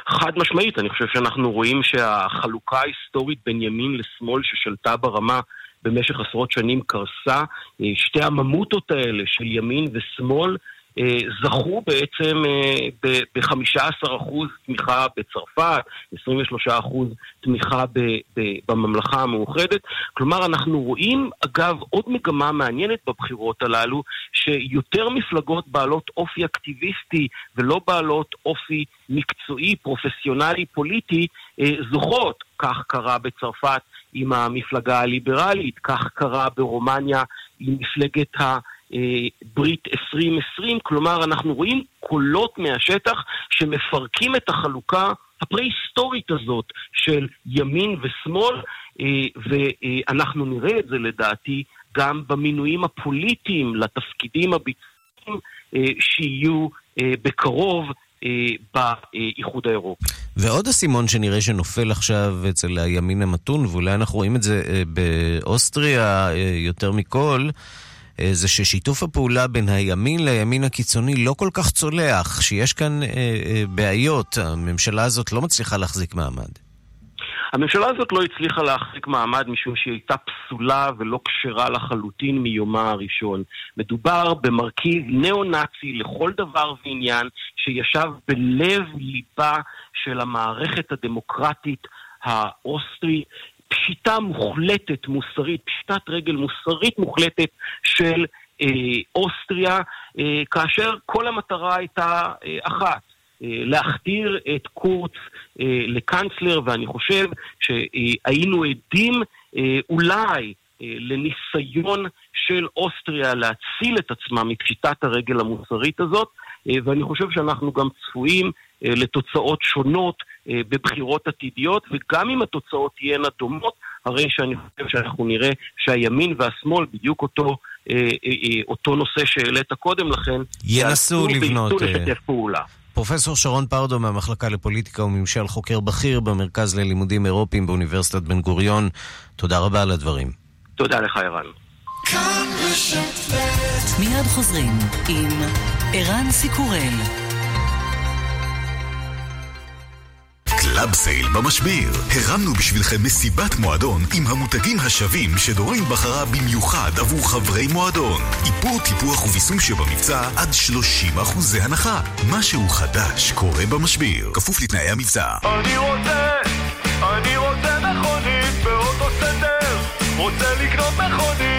[SPEAKER 11] חד משמעית, אני חושב שאנחנו רואים שהחלוקה ההיסטורית בין ימין לשמאל ששלטה ברמה במשך עשרות שנים קרסה. אה, שתי הממוטות האלה של ימין ושמאל אה, זכו בעצם אה, ב-15% תמיכה בצרפת, 23% תמיכה בממלכה המאוחדת. כלומר, אנחנו רואים, אגב, עוד מגמה מעניינת בבחירות הללו, שיותר מפלגות בעלות אופי אקטיביסטי ולא בעלות אופי מקצועי, פרופסיונלי, פוליטי, זוכות. כך קרה בצרפת עם המפלגה הליברלית, כך קרה ברומניה עם מפלגת הברית 2020, כלומר אנחנו רואים קולות מהשטח שמפרקים את החלוקה הפרה-היסטורית הזאת של ימין ושמאל, ואנחנו נראה את זה לדעתי גם במינויים הפוליטיים לתפקידים הביצועיים שיהיו בקרוב באיחוד האירופי.
[SPEAKER 3] ועוד אסימון שנראה שנופל עכשיו אצל הימין המתון, ואולי אנחנו רואים את זה אה, באוסטריה אה, יותר מכל, אה, זה ששיתוף הפעולה בין הימין לימין הקיצוני לא כל כך צולח, שיש כאן בעיות, הממשלה הזאת לא מצליחה להחזיק מעמד.
[SPEAKER 11] הממשלה הזאת לא הצליחה להחזיק מעמד משום שהיא הייתה פסולה ולא כשרה לחלוטין מיומה הראשון. מדובר במרכיב ניאו-נאצי לכל דבר ועניין שישב בלב ליבה של המערכת הדמוקרטית האוסטרי. פשיטה מוחלטת, מוסרית, פשיטת רגל מוסרית מוחלטת של אה, אוסטריה, אה, כאשר כל המטרה הייתה אה, אחת, להכתיר את קורץ אה, לקנצלר, ואני חושב שהיינו עדים אה, אולי לניסיון של אוסטריה להציל את עצמה מפשיטת הרגל המוסרית הזאת, ואני חושב שאנחנו גם צפויים לתוצאות שונות בבחירות עתידיות, וגם אם התוצאות תהיינה דומות, הרי שאני חושב שאנחנו נראה שהימין והשמאל, בדיוק אותו, אותו נושא שהעלית קודם לכן,
[SPEAKER 3] ינסו לבנות...
[SPEAKER 11] וינסו לשתף פעולה.
[SPEAKER 3] פרופסור שרון פרדו מהמחלקה לפוליטיקה וממשל חוקר בכיר במרכז ללימודים אירופיים באוניברסיטת בן גוריון, תודה רבה על הדברים.
[SPEAKER 11] תודה לך, ערן.
[SPEAKER 12] מיד חוזרים עם ערן סיקורל.
[SPEAKER 2] club sale במשביר. הרמנו בשבילכם מסיבת מועדון עם המותגים השווים שדורין בחרה במיוחד עבור חברי מועדון. איפור, טיפוח וביסום שבמבצע עד 30 אחוזי הנחה. משהו חדש קורה במשביר. כפוף לתנאי המבצע.
[SPEAKER 13] אני רוצה, אני רוצה מכונית באוטו סנטר. רוצה לקנות מכונית.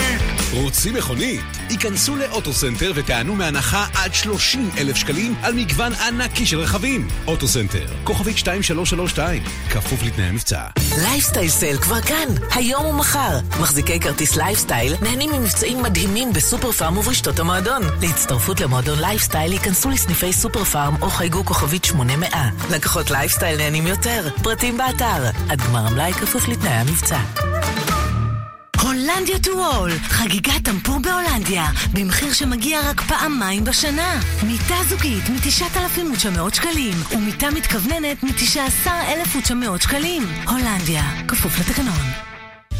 [SPEAKER 14] רוצים מכונית? היכנסו לאוטוסנטר ותיהנו מהנחה עד 30 אלף שקלים על מגוון ענקי של רכבים. אוטוסנטר, כוכבית 2332, כפוף לתנאי המבצע.
[SPEAKER 12] לייפסטייל sale כבר כאן, היום ומחר. מחזיקי כרטיס לייפסטייל נהנים ממבצעים מדהימים בסופר פארם וברשתות המועדון. להצטרפות למועדון לייפסטייל היכנסו לסניפי סופר פארם או חייגו כוכבית 800. לקוחות לייפסטייל נהנים יותר, פרטים באתר. עד גמר המלאי כפוף לתנאי המבצע. הולנדיה טו וול, חגיגת טמפור בהולנדיה, במחיר שמגיע רק פעמיים בשנה. מיטה זוגית מ-9,900 שקלים, ומיטה מתכווננת מ-19,900 שקלים. הולנדיה, כפוף לתקנון.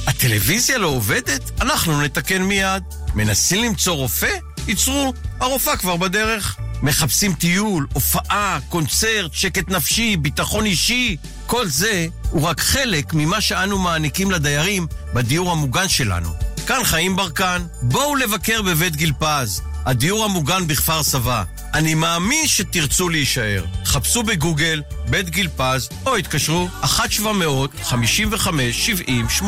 [SPEAKER 15] הטלוויזיה לא עובדת? אנחנו נתקן מיד. מנסים למצוא רופא? ייצרו, הרופאה כבר בדרך. מחפשים טיול, הופעה, קונצרט, שקט נפשי, ביטחון אישי. כל זה הוא רק חלק ממה שאנו מעניקים לדיירים בדיור המוגן שלנו. כאן חיים ברקן, בואו לבקר בבית גיל פז, הדיור המוגן בכפר סבא. אני מאמין שתרצו להישאר. חפשו בגוגל בית גיל פז או התקשרו 1-700-55-70-80.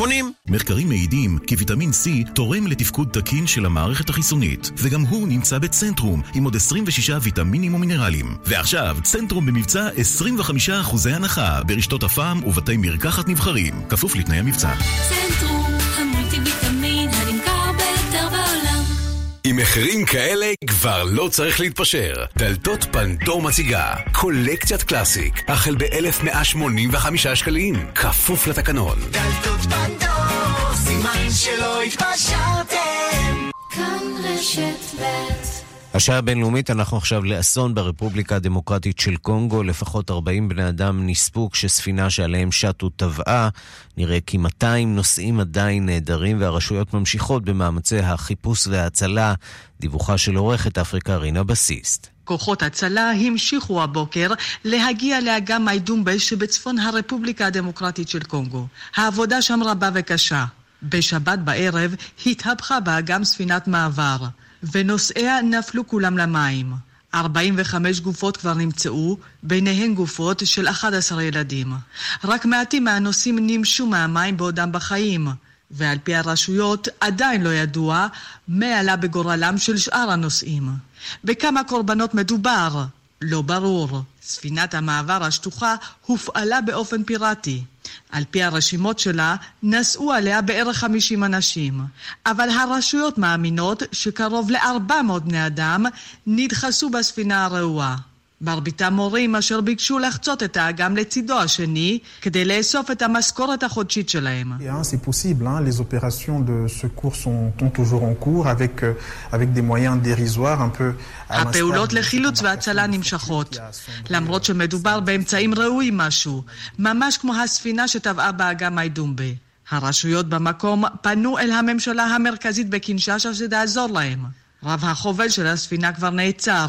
[SPEAKER 2] מחקרים מעידים כי ויטמין C תורם לתפקוד תקין של המערכת החיסונית, וגם הוא נמצא בצנטרום עם עוד 26 ויטמינים ומינרלים. ועכשיו, צנטרום במבצע 25% הנחה ברשתות הפעם ובתי מרקחת נבחרים, כפוף לתנאי המבצע.
[SPEAKER 12] צנטרום, המולטי ויטמין.
[SPEAKER 14] עם מחירים כאלה כבר לא צריך להתפשר. דלתות פנדור מציגה קולקציית קלאסיק, החל ב-1185 שקלים, כפוף לתקנון.
[SPEAKER 16] דלתות פנדור, סימן שלא התפשרתם. כאן רשת ב'
[SPEAKER 3] השעה הבינלאומית, אנחנו עכשיו לאסון ברפובליקה הדמוקרטית של קונגו. לפחות 40 בני אדם נספו כשספינה שעליהם שטו טבעה. נראה כי 200 נוסעים עדיין נעדרים, והרשויות ממשיכות במאמצי החיפוש וההצלה. דיווחה של עורכת אפריקה רינה בסיסט.
[SPEAKER 17] כוחות הצלה המשיכו הבוקר להגיע לאגם מיידומבה שבצפון הרפובליקה הדמוקרטית של קונגו. העבודה שם רבה וקשה. בשבת בערב התהפכה באגם ספינת מעבר. ונוסעיה נפלו כולם למים. 45 גופות כבר נמצאו, ביניהן גופות של 11 ילדים. רק מעטים מהנוסעים נמשו מהמים בעודם בחיים, ועל פי הרשויות עדיין לא ידוע מה עלה בגורלם של שאר הנוסעים. בכמה קורבנות מדובר? לא ברור. ספינת המעבר השטוחה הופעלה באופן פיראטי. על פי הרשימות שלה, נסעו עליה בערך 50 אנשים. אבל הרשויות מאמינות שקרוב ל-400 בני אדם נדחסו בספינה הרעועה. מרביתם מורים אשר ביקשו לחצות את האגם לצידו השני כדי לאסוף את המשכורת החודשית שלהם. הפעולות לחילוץ והצלה נמשכות, למרות שמדובר באמצעים ראויים משהו, ממש כמו הספינה שטבעה באגם מיידומבה. הרשויות במקום פנו אל הממשלה המרכזית בקינשאשה שתעזור להם. רב החובל של הספינה כבר נעצר,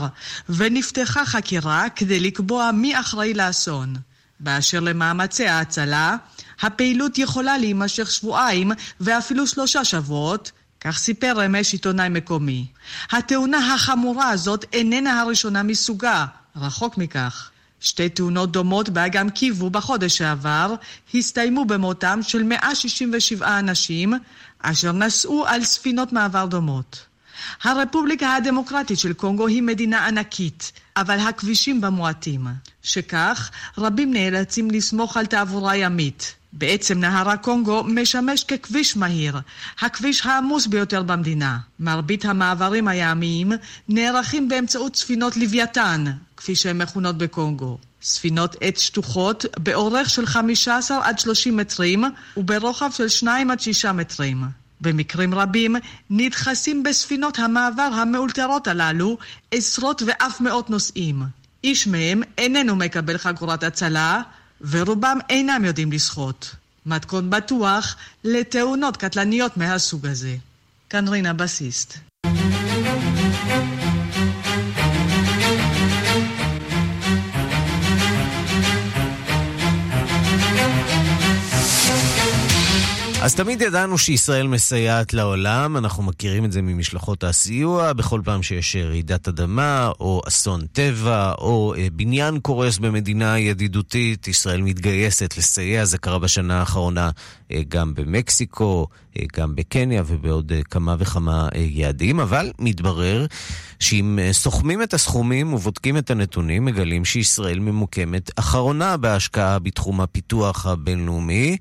[SPEAKER 17] ונפתחה חקירה כדי לקבוע מי אחראי לאסון. באשר למאמצי ההצלה, הפעילות יכולה להימשך שבועיים ואפילו שלושה שבועות, כך סיפר רמש עיתונאי מקומי. התאונה החמורה הזאת איננה הראשונה מסוגה, רחוק מכך. שתי תאונות דומות באגם קיבו בחודש שעבר הסתיימו במותם של 167 אנשים אשר נסעו על ספינות מעבר דומות. הרפובליקה הדמוקרטית של קונגו היא מדינה ענקית, אבל הכבישים בה מועטים. שכך, רבים נאלצים לסמוך על תעבורה ימית. בעצם נהר הקונגו משמש ככביש מהיר, הכביש העמוס ביותר במדינה. מרבית המעברים הימיים נערכים באמצעות ספינות לוויתן, כפי שהן מכונות בקונגו. ספינות עץ שטוחות באורך של 15 עד 30 מטרים וברוחב של 2 עד 6 מטרים. במקרים רבים נדחסים בספינות המעבר המאולתרות הללו עשרות ואף מאות נוסעים. איש מהם איננו מקבל חגורת הצלה, ורובם אינם יודעים לשחות. מתכון בטוח לתאונות קטלניות מהסוג הזה. כאן רינה בסיסט.
[SPEAKER 3] אז תמיד ידענו שישראל מסייעת לעולם, אנחנו מכירים את זה ממשלחות הסיוע, בכל פעם שיש רעידת אדמה, או אסון טבע, או אה, בניין קורס במדינה ידידותית, ישראל מתגייסת לסייע, זה קרה בשנה האחרונה גם במקסיקו, אה, גם בקניה ובעוד כמה וכמה יעדים, אבל מתברר שאם סוכמים את הסכומים ובודקים את הנתונים, מגלים שישראל ממוקמת אחרונה בהשקעה בתחום הפיתוח הבינלאומי,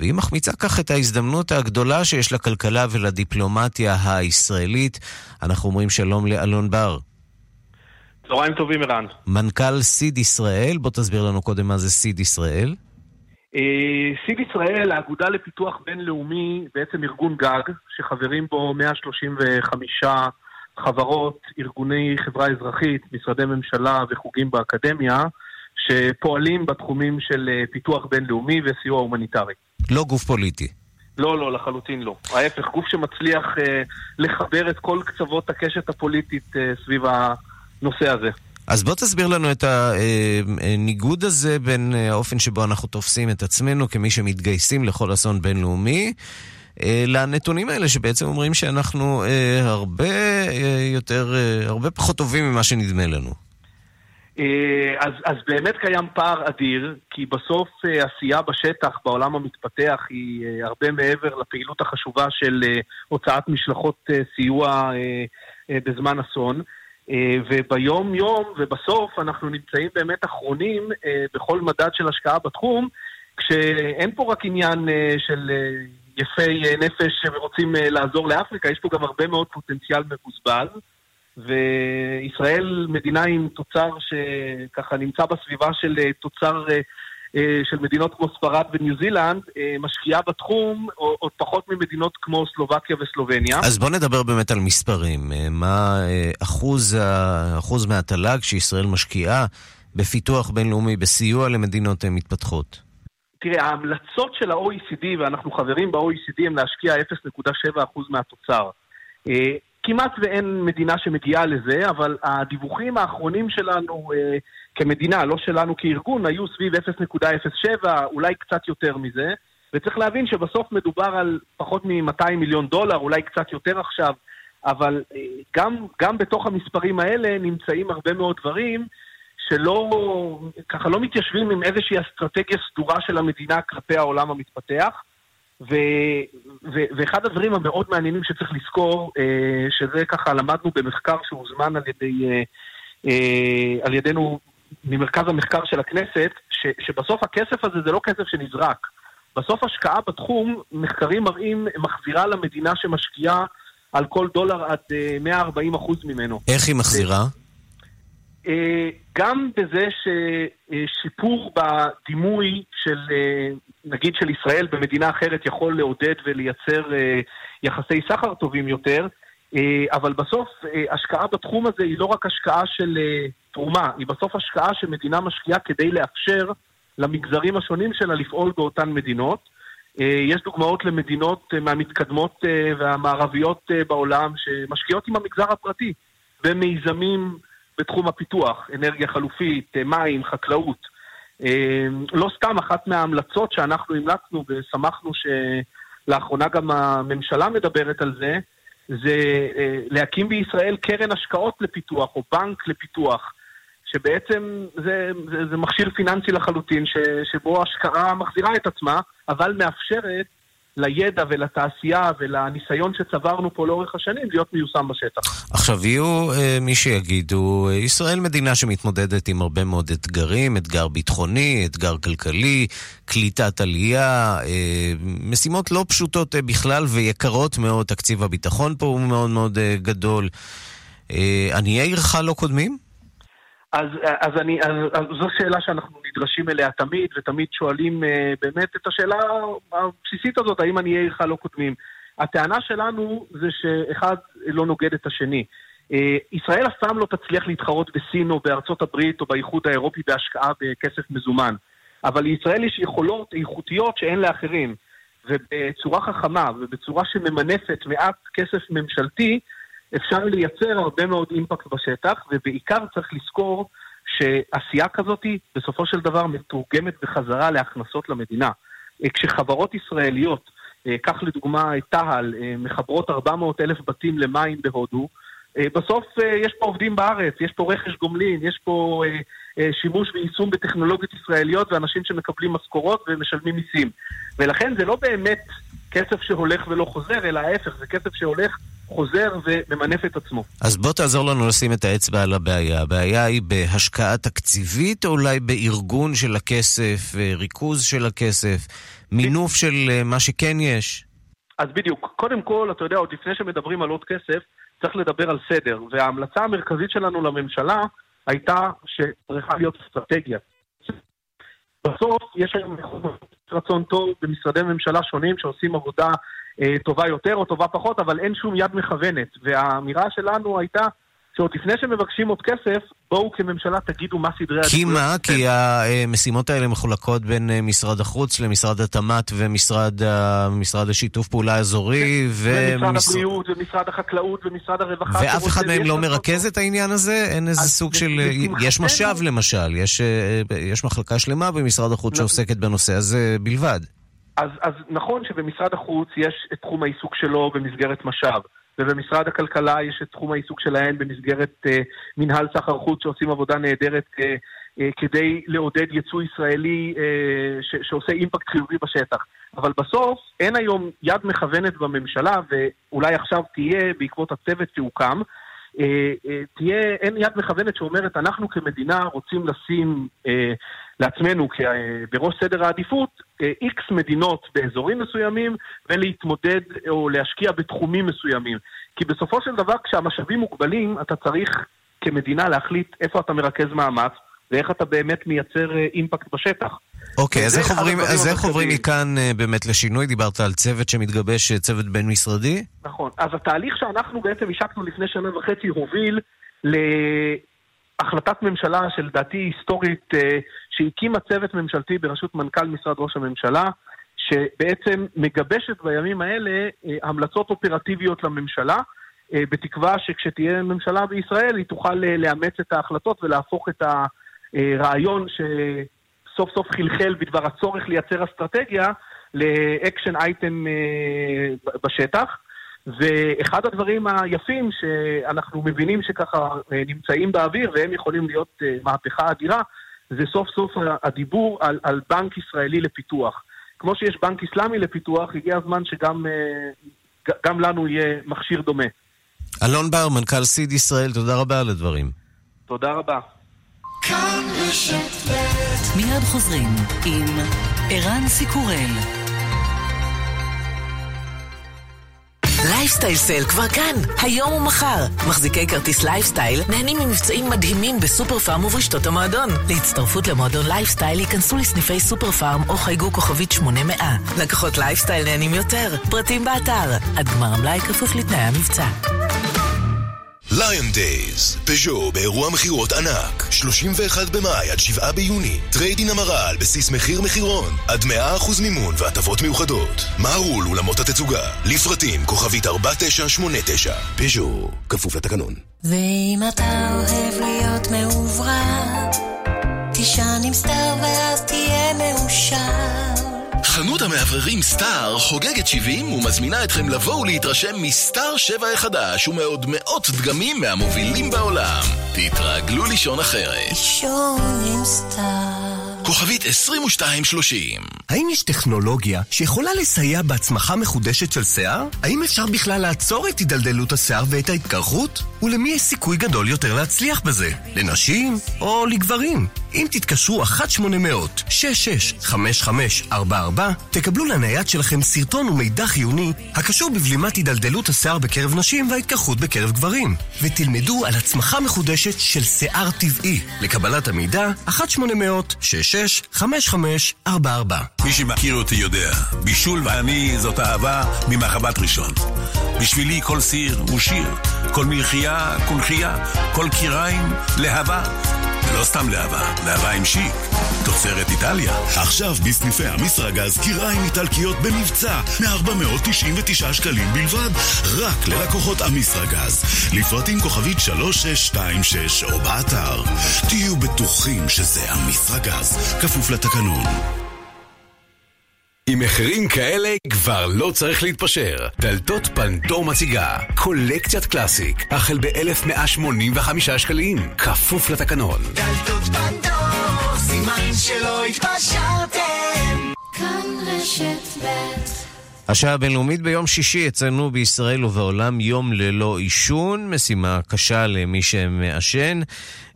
[SPEAKER 3] והיא מחמיצה כך את ההזדמנות הגדולה שיש לכלכלה ולדיפלומטיה הישראלית. אנחנו אומרים שלום לאלון בר.
[SPEAKER 18] צהריים טובים, ערן.
[SPEAKER 3] מנכ"ל סיד ישראל, בוא תסביר לנו קודם מה זה סיד ישראל.
[SPEAKER 18] סיד ישראל, האגודה לפיתוח בינלאומי, בעצם ארגון גג, שחברים בו 135 חברות, ארגוני חברה אזרחית, משרדי ממשלה וחוגים באקדמיה, שפועלים בתחומים של פיתוח בינלאומי וסיוע הומניטרי.
[SPEAKER 3] לא גוף פוליטי.
[SPEAKER 18] לא, לא, לחלוטין לא. ההפך, גוף שמצליח אה, לחבר את כל קצוות הקשת הפוליטית אה, סביב הנושא הזה.
[SPEAKER 3] אז בוא תסביר לנו את הניגוד הזה בין האופן שבו אנחנו תופסים את עצמנו כמי שמתגייסים לכל אסון בינלאומי. לנתונים האלה שבעצם אומרים שאנחנו אה, הרבה אה, יותר, אה, הרבה פחות טובים ממה שנדמה לנו.
[SPEAKER 18] אז, אז באמת קיים פער אדיר, כי בסוף עשייה בשטח בעולם המתפתח היא הרבה מעבר לפעילות החשובה של הוצאת משלחות סיוע בזמן אסון. וביום יום ובסוף אנחנו נמצאים באמת אחרונים בכל מדד של השקעה בתחום, כשאין פה רק עניין של יפי נפש ורוצים לעזור לאפריקה, יש פה גם הרבה מאוד פוטנציאל מבוזבז. וישראל מדינה עם תוצר שככה נמצא בסביבה של תוצר של מדינות כמו ספרד וניו זילנד, משקיעה בתחום עוד פחות ממדינות כמו סלובקיה וסלובניה.
[SPEAKER 3] אז בוא נדבר באמת על מספרים. מה אחוז, אחוז מהתל"ג שישראל משקיעה בפיתוח בינלאומי, בסיוע למדינות מתפתחות?
[SPEAKER 18] תראה, ההמלצות של ה-OECD, ואנחנו חברים ב-OECD, הם להשקיע 0.7% מהתוצר. כמעט ואין מדינה שמגיעה לזה, אבל הדיווחים האחרונים שלנו אה, כמדינה, לא שלנו כארגון, היו סביב 0.07, אולי קצת יותר מזה, וצריך להבין שבסוף מדובר על פחות מ-200 מיליון דולר, אולי קצת יותר עכשיו, אבל אה, גם, גם בתוך המספרים האלה נמצאים הרבה מאוד דברים שלא, ככה לא מתיישבים עם איזושהי אסטרטגיה סדורה של המדינה כלפי העולם המתפתח. ו, ו, ואחד הדברים המאוד מעניינים שצריך לזכור, אה, שזה ככה למדנו במחקר שהוזמן על, ידי, אה, על ידינו ממרכז המחקר של הכנסת, ש, שבסוף הכסף הזה זה לא כסף שנזרק. בסוף השקעה בתחום, מחקרים מראים, מחזירה למדינה שמשקיעה על כל דולר עד 140 אחוז ממנו.
[SPEAKER 3] איך היא מחזירה?
[SPEAKER 18] גם בזה ששיפור בדימוי של, נגיד של ישראל במדינה אחרת יכול לעודד ולייצר יחסי סחר טובים יותר, אבל בסוף השקעה בתחום הזה היא לא רק השקעה של תרומה, היא בסוף השקעה שמדינה משקיעה כדי לאפשר למגזרים השונים שלה לפעול באותן מדינות. יש דוגמאות למדינות מהמתקדמות והמערביות בעולם שמשקיעות עם המגזר הפרטי במיזמים בתחום הפיתוח, אנרגיה חלופית, מים, חקלאות. לא סתם אחת מההמלצות שאנחנו המלצנו ושמחנו שלאחרונה גם הממשלה מדברת על זה, זה להקים בישראל קרן השקעות לפיתוח או בנק לפיתוח. שבעצם זה, זה, זה מכשיר פיננסי לחלוטין, ש, שבו השקעה מחזירה את עצמה, אבל מאפשרת לידע ולתעשייה ולניסיון שצברנו פה לאורך השנים להיות מיושם בשטח.
[SPEAKER 3] עכשיו, יהיו אה, מי שיגידו, אה, ישראל מדינה שמתמודדת עם הרבה מאוד אתגרים, אתגר ביטחוני, אתגר כלכלי, קליטת עלייה, אה, משימות לא פשוטות אה, בכלל ויקרות מאוד, תקציב הביטחון פה הוא מאוד מאוד אה, גדול. אה, עניי עירך לא קודמים?
[SPEAKER 18] אז, אז, אני, אז, אז זו שאלה שאנחנו נדרשים אליה תמיד, ותמיד שואלים uh, באמת את השאלה הבסיסית הזאת, האם עניי עירך לא קודמים. הטענה שלנו זה שאחד לא נוגד את השני. Uh, ישראל אף פעם לא תצליח להתחרות בסין או בארצות הברית או באיחוד האירופי בהשקעה בכסף מזומן. אבל לישראל יש יכולות איכותיות שאין לאחרים. ובצורה חכמה ובצורה שממנפת מעט כסף ממשלתי, אפשר לייצר הרבה מאוד אימפקט בשטח, ובעיקר צריך לזכור שעשייה כזאת בסופו של דבר מתורגמת בחזרה להכנסות למדינה. כשחברות ישראליות, קח לדוגמה את תה"ל, מחברות 400 אלף בתים למים בהודו, בסוף יש פה עובדים בארץ, יש פה רכש גומלין, יש פה שימוש ויישום בטכנולוגיות ישראליות ואנשים שמקבלים משכורות ומשלמים מיסים. ולכן זה לא באמת כסף שהולך ולא חוזר, אלא ההפך, זה כסף שהולך, חוזר וממנף את עצמו.
[SPEAKER 3] אז בוא תעזור לנו לשים את האצבע על הבעיה. הבעיה היא בהשקעה תקציבית, או אולי בארגון של הכסף, ריכוז של הכסף, מינוף של מה שכן יש?
[SPEAKER 18] אז בדיוק. קודם כל, אתה יודע, עוד לפני שמדברים על עוד כסף, צריך לדבר על סדר. וההמלצה המרכזית שלנו לממשלה הייתה שצריכה להיות אסטרטגיה. בסוף יש היום רצון טוב במשרדי ממשלה שונים שעושים עבודה אה, טובה יותר או טובה פחות, אבל אין שום יד מכוונת. והאמירה שלנו הייתה שעוד לפני שמבקשים עוד כסף, בואו כממשלה תגידו מה סדרי
[SPEAKER 3] כי מה? כי המשימות האלה מחולקות בין אה, משרד החוץ למשרד התמ"ת ומשרד השיתוף פעולה האזורי
[SPEAKER 18] ומשרד הבריאות ומשרד החקלאות ומשרד הרווחה.
[SPEAKER 3] ואף אחד מהם לא מרכז את העניין הזה? אין איזה סוג של... יש משאב למשל, אה, יש מחלקה שלמה במשרד החוץ שעוסקת בנושא הזה בלבד.
[SPEAKER 18] אז, אז נכון שבמשרד החוץ יש את תחום העיסוק שלו במסגרת משאב. ובמשרד הכלכלה יש את תחום העיסוק שלהן במסגרת אה, מנהל סחר חוץ שעושים עבודה נהדרת אה, אה, כדי לעודד יצוא ישראלי אה, ש- שעושה אימפקט חיובי בשטח. אבל בסוף אין היום יד מכוונת בממשלה, ואולי עכשיו תהיה בעקבות הצוות שהוקם, אה, אה, תהיה, אין יד מכוונת שאומרת, אנחנו כמדינה רוצים לשים אה, לעצמנו בראש סדר העדיפות איקס מדינות באזורים מסוימים ולהתמודד או להשקיע בתחומים מסוימים. כי בסופו של דבר כשהמשאבים מוגבלים, אתה צריך כמדינה להחליט איפה אתה מרכז מאמץ ואיך אתה באמת מייצר אימפקט בשטח.
[SPEAKER 3] אוקיי, אז איך עוברים, אז איך עוברים מכאן באמת לשינוי? דיברת על צוות שמתגבש, צוות בין-משרדי?
[SPEAKER 18] נכון. אז התהליך שאנחנו בעצם השקנו לפני שנה וחצי הוביל להחלטת ממשלה שלדעתי היסטורית, שהקימה צוות ממשלתי בראשות מנכ"ל משרד ראש הממשלה, שבעצם מגבשת בימים האלה המלצות אופרטיביות לממשלה, בתקווה שכשתהיה ממשלה בישראל היא תוכל לאמץ את ההחלטות ולהפוך את הרעיון ש... סוף סוף חלחל בדבר הצורך לייצר אסטרטגיה לאקשן אייטם בשטח. ואחד הדברים היפים שאנחנו מבינים שככה נמצאים באוויר והם יכולים להיות מהפכה אדירה, זה סוף סוף הדיבור על, על בנק ישראלי לפיתוח. כמו שיש בנק איסלאמי לפיתוח, הגיע הזמן שגם גם לנו יהיה מכשיר דומה.
[SPEAKER 3] אלון בר, מנכ"ל סיד ישראל, תודה רבה על הדברים.
[SPEAKER 18] תודה רבה.
[SPEAKER 12] מיד חוזרים עם ערן סיקורל. לייפסטייל sale כבר כאן, היום ומחר. מחזיקי כרטיס לייפסטייל נהנים ממבצעים מדהימים בסופר פארם וברשתות המועדון. להצטרפות למועדון לייפסטייל היכנסו לסניפי סופר פארם או חייגו כוכבית 800. לקוחות לייפסטייל נהנים יותר, פרטים באתר. עד גמר המלאי כפוף לתנאי המבצע.
[SPEAKER 19] ליון days, פז'ו באירוע מכירות ענק, 31 במאי עד 7 ביוני, trade-in המרה על בסיס מחיר מחירון, עד 100% מימון והטבות מיוחדות. מהרו לאולמות התצוגה, לפרטים כוכבית 4989, פז'ו, כפוף לתקנון.
[SPEAKER 16] ואם אתה אוהב להיות מעוברר, תישן עם סטאר ואז תהיה מאושר.
[SPEAKER 19] חנות המאווררים סטאר חוגגת 70 ומזמינה אתכם לבוא ולהתרשם מסטאר 7 החדש ומעוד מאות דגמים מהמובילים בעולם. תתרגלו לישון אחרת.
[SPEAKER 16] לישון עם סטאר.
[SPEAKER 19] כוכבית 2230
[SPEAKER 20] האם יש טכנולוגיה שיכולה לסייע בהצמחה מחודשת של שיער? האם אפשר בכלל לעצור את הידלדלות השיער ואת ההתקרחות? ולמי יש סיכוי גדול יותר להצליח בזה? לנשים או לגברים? אם תתקשרו 1-800-665544 תקבלו לנייד שלכם סרטון ומידע חיוני הקשור בבלימת הידלדלות השיער בקרב נשים וההתקרחות בקרב גברים ותלמדו על הצמחה מחודשת של שיער טבעי. לקבלת המידע 1-800-665544
[SPEAKER 21] מי שמכיר אותי יודע, בישול ואני זאת אהבה ממחבת ראשון. בשבילי כל סיר הוא שיר, כל מלחייה קונכייה, כל קיריים להבה. ולא סתם להבה, להבה עם שיק. תוצרת איטליה.
[SPEAKER 2] עכשיו בסניפי המסרגז קיריים איטלקיות במבצע מ-499 שקלים בלבד, רק ללקוחות המסרגז. לפרטים כוכבית 3626 או באתר. תהיו בטוחים שזה המסרגז, כפוף לתקנון.
[SPEAKER 14] עם מחירים כאלה כבר לא צריך להתפשר. דלתות פנדור מציגה קולקציית קלאסיק, החל ב-1185 שקלים, כפוף לתקנון.
[SPEAKER 16] דלתות פנדור, סימן שלא התפשרתם. כאן רשת ב'
[SPEAKER 3] השעה הבינלאומית ביום שישי אצלנו בישראל ובעולם יום ללא עישון, משימה קשה למי שמעשן,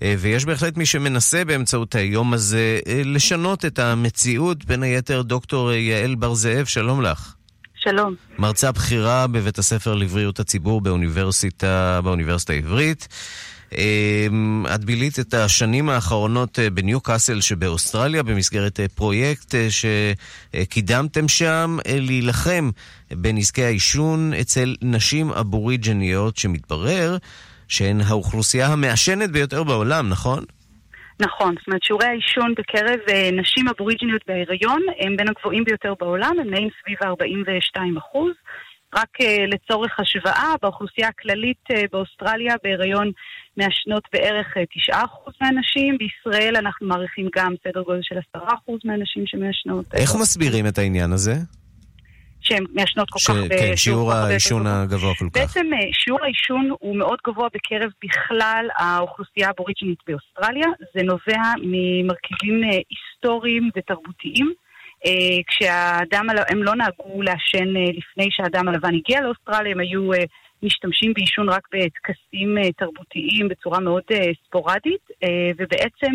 [SPEAKER 3] אה, ויש בהחלט מי שמנסה באמצעות היום הזה אה, לשנות את המציאות, בין היתר דוקטור יעל בר זאב, שלום לך.
[SPEAKER 22] שלום.
[SPEAKER 3] מרצה בכירה בבית הספר לבריאות הציבור באוניברסיטה, באוניברסיטה העברית. אמ, את בילית את השנים האחרונות אה, בניו קאסל שבאוסטרליה במסגרת אה, פרויקט אה, שקידמתם שם להילחם בנזקי העישון אצל נשים אבוריג'ניות שמתברר שהן האוכלוסייה המעשנת ביותר בעולם, נכון?
[SPEAKER 22] נכון, זאת אומרת שיעורי העישון בקרב נשים אבוריג'ניות בהיריון הם בין הגבוהים ביותר בעולם, הם נעים סביב 42 אחוז. רק uh, לצורך השוואה, באוכלוסייה הכללית uh, באוסטרליה בהיריון מעשנות בערך uh, 9% מהנשים, בישראל אנחנו מעריכים גם סדר גודל של 10% מהנשים שמעשנות.
[SPEAKER 3] איך מסבירים את העניין הזה?
[SPEAKER 22] שהן מעשנות כל
[SPEAKER 3] ש...
[SPEAKER 22] כך...
[SPEAKER 3] כן, שיעור העישון הגבוה כל כך.
[SPEAKER 22] בעצם שיעור העישון הוא מאוד גבוה בקרב בכלל האוכלוסייה האבוריג'ינית באוסטרליה. זה נובע ממרכיבים היסטוריים ותרבותיים. אה, כשהאדם, הם לא נהגו לעשן אה, לפני שהאדם הלבן הגיע לאוסטרליה, הם היו אה, משתמשים בעישון רק בטקסים תרבותיים בצורה מאוד ספורדית, ובעצם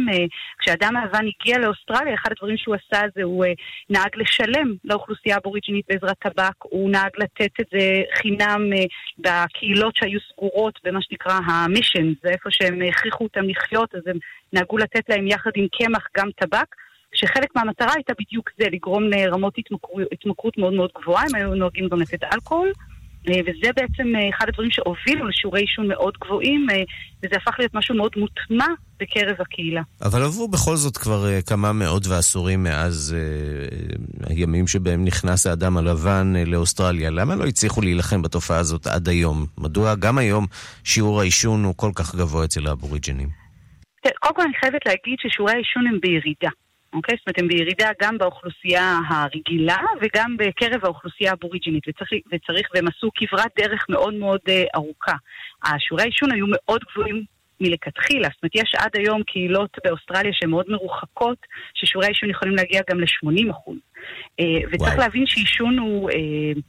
[SPEAKER 22] כשהאדם הלבן הגיע לאוסטרליה, אחד הדברים שהוא עשה זה הוא נהג לשלם לאוכלוסייה הבוריג'ינית בעזרת טבק, הוא נהג לתת את זה חינם בקהילות שהיו סגורות במה שנקרא המישן, זה איפה שהם הכריחו אותם לחיות, אז הם נהגו לתת להם יחד עם קמח גם טבק. שחלק מהמטרה הייתה בדיוק זה, לגרום לרמות התמכרות, התמכרות מאוד מאוד גבוהה, הם היו נוהגים גם לתת אלכוהול. אה, וזה בעצם אה, אחד הדברים שהובילו לשיעורי עישון מאוד גבוהים, אה, וזה הפך להיות משהו מאוד מוטמע בקרב הקהילה.
[SPEAKER 3] אבל עברו בכל זאת כבר כמה מאות ועשורים מאז הימים שבהם נכנס האדם הלבן לאוסטרליה. למה לא הצליחו להילחם בתופעה הזאת עד היום? מדוע גם היום שיעור העישון הוא כל כך גבוה אצל האבוריג'ינים?
[SPEAKER 22] קודם כל אני חייבת להגיד ששיעורי העישון הם בירידה. אוקיי? זאת אומרת, הם בירידה גם באוכלוסייה הרגילה וגם בקרב האוכלוסייה האבוריג'ינית, וצריך, וצריך, והם עשו כברת דרך מאוד מאוד uh, ארוכה. השיעורי העישון היו מאוד גבוהים מלכתחילה, זאת אומרת, יש עד היום קהילות באוסטרליה שהן מאוד מרוחקות, ששיעורי העישון יכולים להגיע גם ל-80 אחוז. Uh, וצריך וואו. להבין שעישון הוא uh,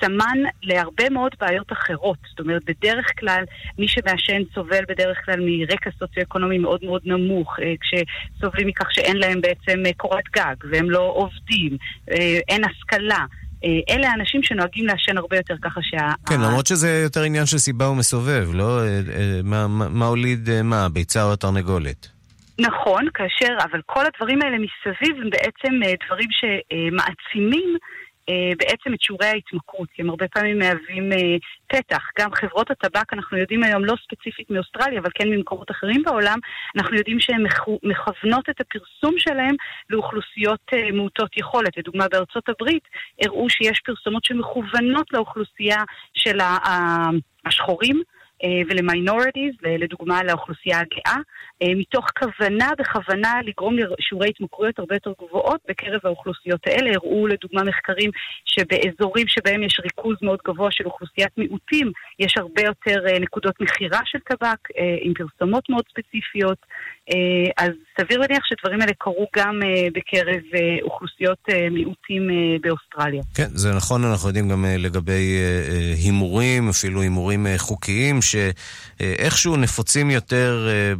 [SPEAKER 22] סמן להרבה מאוד בעיות אחרות. זאת אומרת, בדרך כלל, מי שמעשן סובל בדרך כלל מרקע סוציו-אקונומי מאוד מאוד נמוך, אה, כשסובלים מכך שאין להם בעצם אה, קורת גג, והם לא עובדים, אה, אין השכלה. אלה האנשים שנוהגים לעשן הרבה יותר ככה שה...
[SPEAKER 3] כן, למרות שזה יותר עניין של סיבה ומסובב, לא? מה- מה מה הוליד מה, הביצה או התרנגולת?
[SPEAKER 22] נכון, כאשר, אבל כל הדברים האלה מסביב הם בעצם דברים שמעצימים בעצם את שיעורי ההתמכרות, כי הם הרבה פעמים מהווים אה, פתח. גם חברות הטבק, אנחנו יודעים היום, לא ספציפית מאוסטרליה, אבל כן ממקומות אחרים בעולם, אנחנו יודעים שהן מכו- מכוונות את הפרסום שלהם לאוכלוסיות אה, מעוטות יכולת. לדוגמה, בארצות הברית הראו שיש פרסומות שמכוונות לאוכלוסייה של השחורים. אה, ולמיינורטיז, לדוגמה לאוכלוסייה הגאה, אה, מתוך כוונה בכוונה לגרום לשיעורי התמכרויות הרבה יותר גבוהות בקרב האוכלוסיות האלה. הראו לדוגמה מחקרים שבאזורים שבהם יש ריכוז מאוד גבוה של אוכלוסיית מיעוטים, יש הרבה יותר אה, נקודות מכירה של טבק אה, עם פרסומות מאוד ספציפיות. אה, אז סביר להניח שדברים האלה קרו גם אה, בקרב אה, אוכלוסיות אה, מיעוטים אה, באוסטרליה.
[SPEAKER 3] כן, זה נכון, אנחנו יודעים גם אה, לגבי אה, אה, הימורים, אפילו הימורים אה, חוקיים, שאיכשהו נפוצים יותר אה,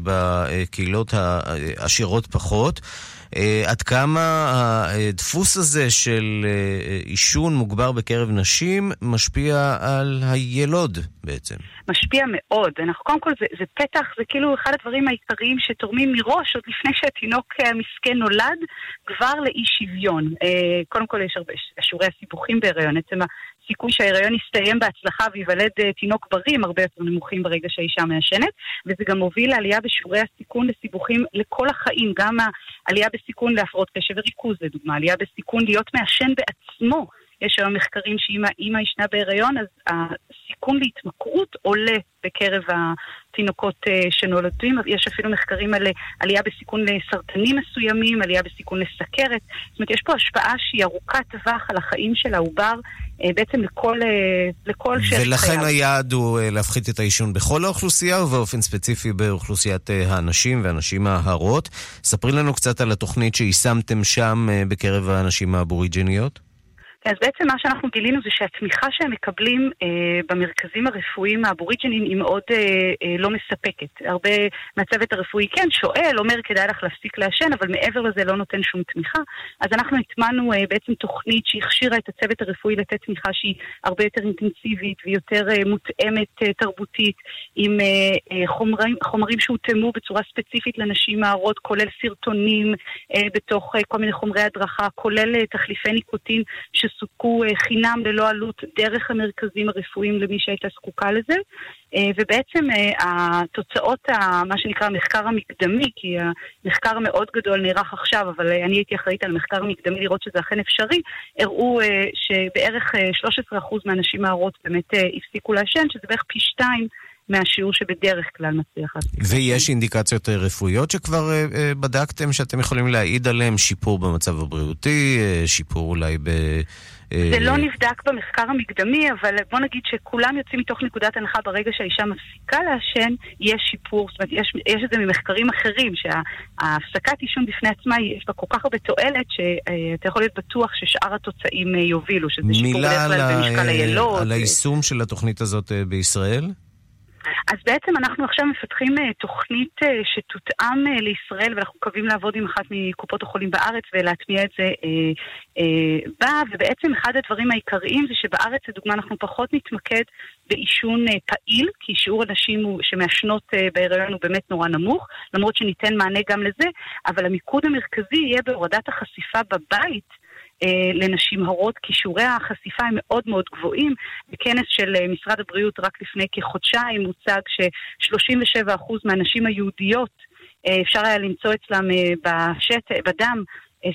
[SPEAKER 3] בקהילות העשירות פחות. אה, עד כמה הדפוס הזה של אה, עישון מוגבר בקרב נשים משפיע על הילוד בעצם?
[SPEAKER 22] משפיע מאוד. אנחנו, קודם כל, זה, זה פתח, זה כאילו אחד הדברים העיקריים שתורמים מראש, עוד לפני שהתינוק אה, המסכן נולד, כבר לאי שוויון. קודם כל, יש הרבה שיעורי הסיבוכים בהיריון. עצם הסיכוי שההיריון יסתיים בהצלחה וייוולד אה, תינוק בריא הם הרבה יותר נמוכים ברגע שהאישה מעשנת, וזה גם מוביל לעלייה בשיעורי הסיכון לסיבוכים לכל החיים, גם העלייה בסיכון להפרעות קשב וריכוז, לדוגמה, עלייה בסיכון להיות מעשן בעצמו. יש היום מחקרים שאם האימא ישנה בהיריון, אז הסיכון להתמכרות עולה בקרב התינוקות אה, שנולדים. יש אפילו מחקרים על אה, עלייה בסיכון לסרטנים מסוימים, עלייה בסיכון לסכרת. זאת אומרת, יש פה השפעה שהיא ארוכת טווח על החיים של העובר, אה, בעצם לכל, לכל שרשרת
[SPEAKER 3] ולכן
[SPEAKER 22] חייו.
[SPEAKER 3] היעד הוא להפחית את העישון בכל האוכלוסייה, ובאופן ספציפי באוכלוסיית הנשים והנשים ההרות. ספרי לנו קצת על התוכנית שיישמתם שם בקרב הנשים האבוריג'יניות.
[SPEAKER 22] אז בעצם מה שאנחנו גילינו זה שהתמיכה שהם מקבלים אה, במרכזים הרפואיים האבוריג'ניים היא מאוד אה, אה, לא מספקת. הרבה מהצוות הרפואי כן שואל, אומר כדאי לך להפסיק לעשן, אבל מעבר לזה לא נותן שום תמיכה. אז אנחנו הטמענו אה, בעצם תוכנית שהכשירה את הצוות הרפואי לתת תמיכה שהיא הרבה יותר אינטנסיבית ויותר אה, מותאמת אה, תרבותית, עם אה, אה, חומרים, חומרים שהותאמו בצורה ספציפית לנשים ההרות, כולל סרטונים אה, בתוך אה, כל מיני חומרי הדרכה, כולל אה, תחליפי ניקוטין שסופקו אה, חינם ללא עלות דרך המרכזים הרפואיים למי שהייתה זקוקה לזה. אה, ובעצם אה, התוצאות, מה שנקרא המחקר המקדמי, כי המחקר המאוד גדול נערך עכשיו, אבל אני הייתי אחראית על המחקר המקדמי לראות שזה אכן אפשרי, הראו שבערך אה, 13% מהנשים ההרות באמת הפסיקו לעשן, שזה בערך פי שתיים מהשיעור שבדרך כלל מצליח להפסיק.
[SPEAKER 3] ויש אינדיקציות אה, רפואיות שכבר אה, אה, בדקתם, שאתם יכולים להעיד עליהם? שיפור במצב הבריאותי, שיפור אולי ב...
[SPEAKER 22] זה לא נבדק במחקר המקדמי, אבל בוא נגיד שכולם יוצאים מתוך נקודת הנחה ברגע שהאישה מפסיקה לעשן, יש שיפור. זאת אומרת, יש, יש את זה ממחקרים אחרים, שההפסקת עישון בפני עצמה, יש בה כל כך הרבה תועלת, שאתה יכול להיות בטוח ששאר התוצאים יובילו, שזה שיפור
[SPEAKER 3] מילה
[SPEAKER 22] בדרך כלל במשקל הילוד.
[SPEAKER 3] על היישום של התוכנית הזאת בישראל?
[SPEAKER 22] אז בעצם אנחנו עכשיו מפתחים אה, תוכנית אה, שתותאם אה, לישראל, ואנחנו מקווים לעבוד עם אחת מקופות החולים בארץ ולהטמיע את זה בה, ובעצם אחד הדברים העיקריים זה שבארץ, לדוגמה, אנחנו פחות נתמקד בעישון פעיל, כי שיעור הנשים שמעשנות בהיריון הוא באמת נורא נמוך, למרות שניתן מענה גם לזה, אבל המיקוד המרכזי יהיה בהורדת החשיפה בבית. אה, לנשים הרות, כי שיעורי החשיפה הם מאוד מאוד גבוהים. בכנס של אה, משרד הבריאות רק לפני כחודשיים הוצג ש-37% מהנשים היהודיות אה, אפשר היה למצוא אצלם בשת, בדם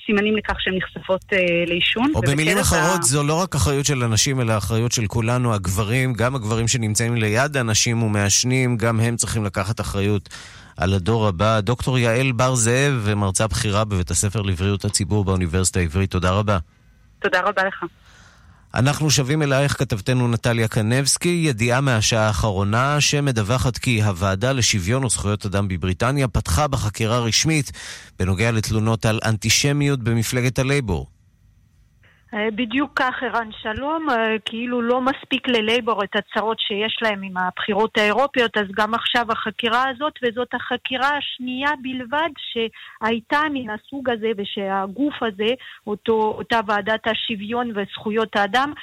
[SPEAKER 22] סימנים לכך שהן נחשפות לעישון.
[SPEAKER 3] או במילים
[SPEAKER 22] ובקרב ה-
[SPEAKER 3] אחרות, זו לא רק אחריות של הנשים, אלא אחריות של כולנו, הגברים, גם הגברים שנמצאים ליד הנשים ומעשנים, גם הם צריכים לקחת אחריות על הדור הבא. דוקטור יעל בר זאב, מרצה בכירה בבית הספר לבריאות הציבור באוניברסיטה העברית, תודה רבה.
[SPEAKER 22] תודה רבה לך.
[SPEAKER 3] אנחנו שבים אלייך, כתבתנו נטליה קנבסקי, ידיעה מהשעה האחרונה שמדווחת כי הוועדה לשוויון וזכויות אדם בבריטניה פתחה בחקירה רשמית בנוגע לתלונות על אנטישמיות במפלגת הלייבור.
[SPEAKER 10] אה, בדיוק כך, ערן שלום, אה, כאילו לא מספיק ללייבור את הצרות שיש להם עם הבחירות האירופיות, אז גם עכשיו החקירה הזאת, וזאת החקירה השנייה בלבד שהייתה מן הסוג הזה, ושהגוף הזה, אותו, אותה ועדת השוויון וזכויות האדם,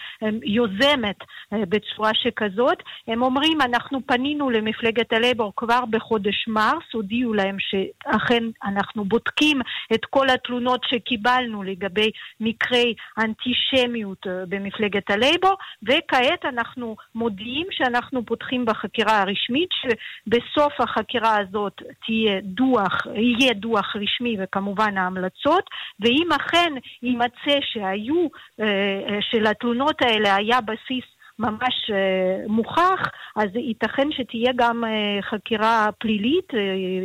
[SPEAKER 10] יוזמת אה, בצורה שכזאת. הם אומרים, אנחנו פנינו למפלגת הלייבור כבר בחודש מרס, הודיעו להם שאכן אנחנו בודקים את כל התלונות שקיבלנו לגבי מקרי אנטישמיות אה, במפלגת הלייבור, וכעת אנחנו מודיעים שאנחנו פותחים בחקירה הרשמית, שבסוף החקירה הזאת תהיה דוח, יהיה דוח רשמי וכמובן ההמלצות, ואם אכן יימצא שהיו, אה, אה, שלתלונות האלה היה בסיס ממש uh, מוכח, אז ייתכן שתהיה גם uh, חקירה פלילית, uh,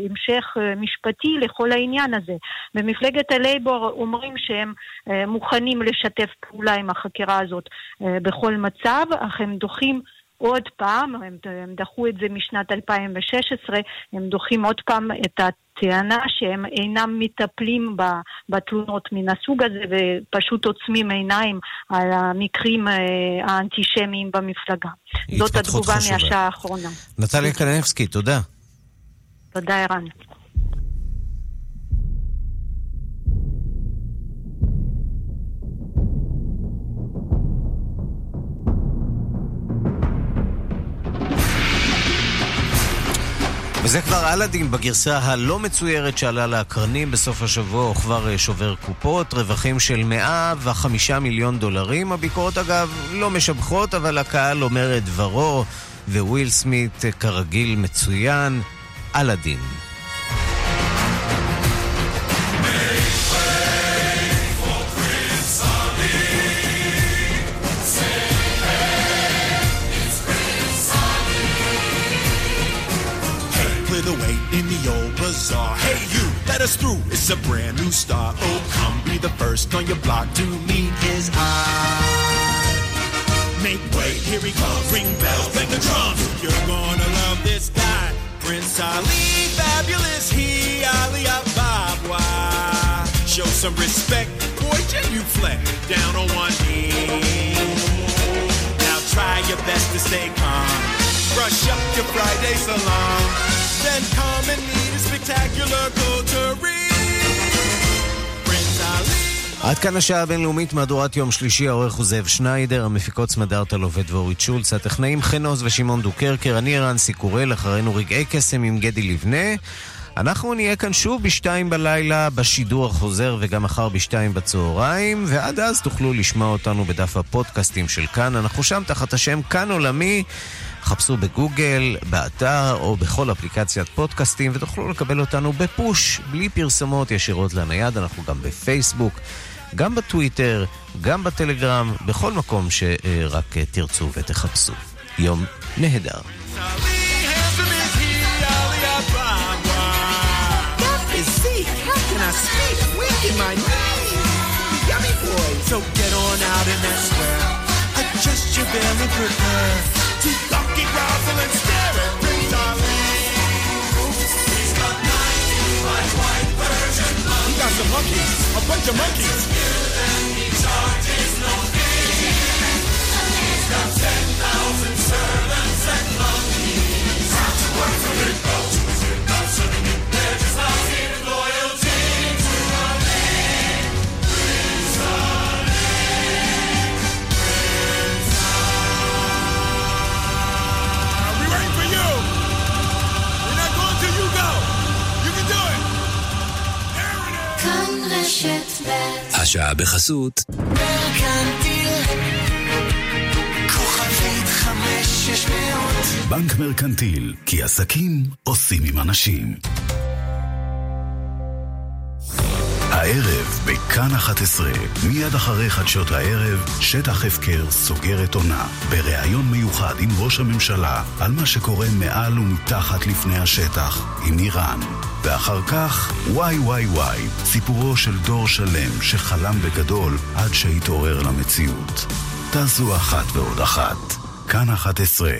[SPEAKER 10] המשך משפטי לכל העניין הזה. במפלגת הלייבור אומרים שהם מוכנים לשתף פעולה עם החקירה הזאת בכל מצב, אך הם דוחים עוד פעם, הם, הם דחו את זה משנת 2016, הם דוחים עוד פעם את הטענה שהם אינם מטפלים בתלונות מן הסוג הזה ופשוט עוצמים עיניים על המקרים אה, האנטישמיים במפלגה. זאת התגובה חשובה. מהשעה האחרונה.
[SPEAKER 3] נטליה קלנבסקי, תודה.
[SPEAKER 10] תודה, ערן.
[SPEAKER 3] וזה כבר אלאדין בגרסה הלא מצוירת שעלה לאקרנים בסוף השבוע, הוא כבר אה, שובר קופות, רווחים של 105 מיליון דולרים. הביקורות אגב לא משבחות, אבל הקהל אומר את דברו, וויל סמית אה, כרגיל מצוין, אלאדין.
[SPEAKER 6] It's a brand new start. Oh, come be the first on your block to meet his eye. Make way, here he comes. Ring bells, bang the drums. You're gonna love this guy. Prince Ali, fabulous he, Ali Ababwa. Show some respect, boy, genuflect down on one knee. Now try your best to stay calm. Brush up your Friday salon. Then come and meet a spectacular coterie.
[SPEAKER 3] עד כאן השעה הבינלאומית, מהדורת יום שלישי, העורך הוא זאב שניידר, המפיקות סמדארטה לובד ואורית שולץ, הטכנאים חן עוז ושמעון דוקרקר, אני רנסי קורל, אחרינו רגעי קסם עם גדי לבנה. אנחנו נהיה כאן שוב בשתיים בלילה בשידור החוזר וגם מחר בשתיים בצהריים, ועד אז תוכלו לשמוע אותנו בדף הפודקאסטים של כאן. אנחנו שם תחת השם כאן עולמי. חפשו בגוגל, באתר או בכל אפליקציית פודקאסטים ותוכלו לקבל אותנו בפוש, בלי פרסמות ישירות לנייד, אנחנו גם בפייסבוק, גם בטוויטר, גם בטלגרם, בכל מקום שרק אה, תרצו ותחפשו. יום נהדר. got some monkeys, a bunch of monkeys. Ten thousand
[SPEAKER 16] השעה בחסות. מרקנטיל, כוכבית 5600.
[SPEAKER 2] בנק מרקנטיל, כי עסקים עושים עם אנשים. הערב בכאן 11, מיד אחרי חדשות הערב, שטח הפקר סוגר את עונה. בריאיון מיוחד עם ראש הממשלה על מה שקורה מעל ומתחת לפני השטח עם איראן. ואחר כך, וואי וואי וואי, סיפורו של דור שלם שחלם בגדול עד שהתעורר למציאות. תעשו אחת ועוד אחת. כאן 11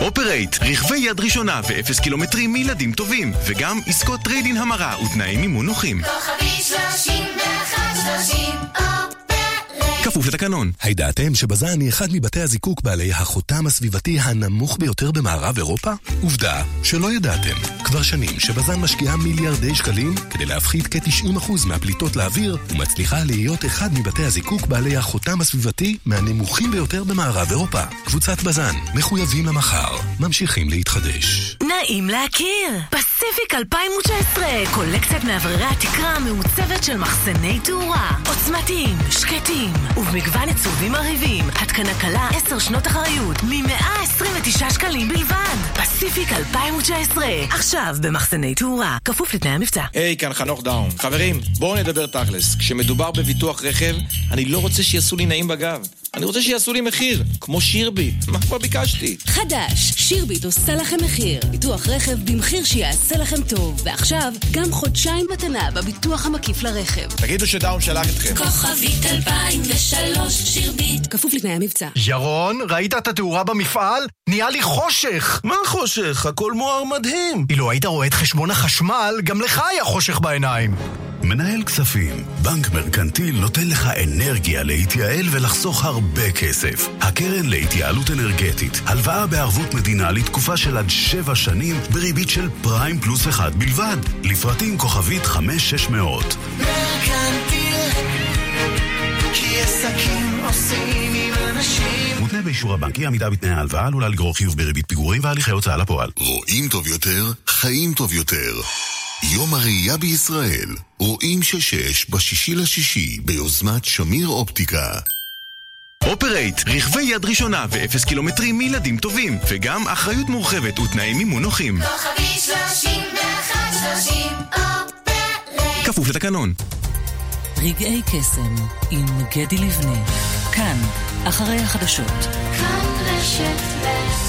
[SPEAKER 23] אופרייט, רכבי יד ראשונה ואפס קילומטרים מילדים טובים, וגם עסקות trade-in המרה ותנאי מימון נוחים.
[SPEAKER 16] כוכבי 3130
[SPEAKER 23] כפוף לתקנון.
[SPEAKER 14] הידעתם שבז"ן היא אחד מבתי הזיקוק בעלי החותם הסביבתי הנמוך ביותר במערב אירופה? עובדה שלא ידעתם. כבר שנים שבז"ן משקיעה מיליארדי שקלים כדי להפחית כ-90% מהפליטות לאוויר ומצליחה להיות אחד מבתי הזיקוק בעלי החותם הסביבתי מהנמוכים ביותר במערב אירופה. קבוצת בז"ן, מחויבים למחר, ממשיכים להתחדש.
[SPEAKER 12] נעים להכיר! פסיפיק 2019, קולקציית מאווררי התקרה המעוצבת של מחסני תאורה. עוצמתיים, שקטים, ובמגוון עיצובים מרהיבים. התקנה קלה 10 שנות אחריות, מ-129 שקלים בלבד. פסיפיק 2019, עכשיו במחסני תאורה, כפוף לתנאי המבצע.
[SPEAKER 24] היי, hey, כאן חנוך דאון. חברים, בואו נדבר תכלס. כשמדובר בביטוח רכב, אני לא רוצה שיעשו לי נעים בגב. אני רוצה שיעשו לי מחיר, כמו שירביט. מה כבר ביקשתי?
[SPEAKER 25] חדש, שירביט עושה לכם מחיר. ביטוח רכב במחיר שיעשה לכם טוב. ועכשיו, גם חודשיים מתנה בביטוח המקיף לרכב.
[SPEAKER 24] תגידו שדאון שלח אתכם.
[SPEAKER 25] כוכבית 2003, שירביט. כפוף לתנאי המבצע.
[SPEAKER 26] ירון, ראית את התאורה במפעל? נהיה לי חושך!
[SPEAKER 27] מה חושך? הכל מואר מדהים.
[SPEAKER 26] אילו היית רואה את חשבון החשמל, גם לך היה חושך בעיניים.
[SPEAKER 2] מנהל כספים, בנק מרקנטיל נותן לך אנרגיה להתייעל ולחסוך הרבה כסף. הקרן להתייעלות אנרגטית, הלוואה בערבות מדינה לתקופה של עד שבע שנים בריבית של פריים פלוס אחד בלבד. לפרטים כוכבית 5600.
[SPEAKER 16] מרקנטיל, כי עסקים עושים עם אנשים.
[SPEAKER 2] מותנה באישור הבנק, אי עמידה בתנאי ההלוואה עלולה לגרור חיוב בריבית פיגורים והליכי הוצאה לפועל.
[SPEAKER 14] רואים טוב יותר, חיים טוב יותר. יום הראייה בישראל, רואים ששש בשישי לשישי ביוזמת שמיר אופטיקה.
[SPEAKER 23] אופרייט, רכבי יד ראשונה ואפס קילומטרים מילדים טובים, וגם אחריות מורחבת ותנאי מימון נוחים.
[SPEAKER 16] כוכבי 3130 אופרייט.
[SPEAKER 23] כפוף לתקנון.
[SPEAKER 12] רגעי קסם עם גדי לבנה, כאן, אחרי החדשות.
[SPEAKER 16] כאן רשת ב'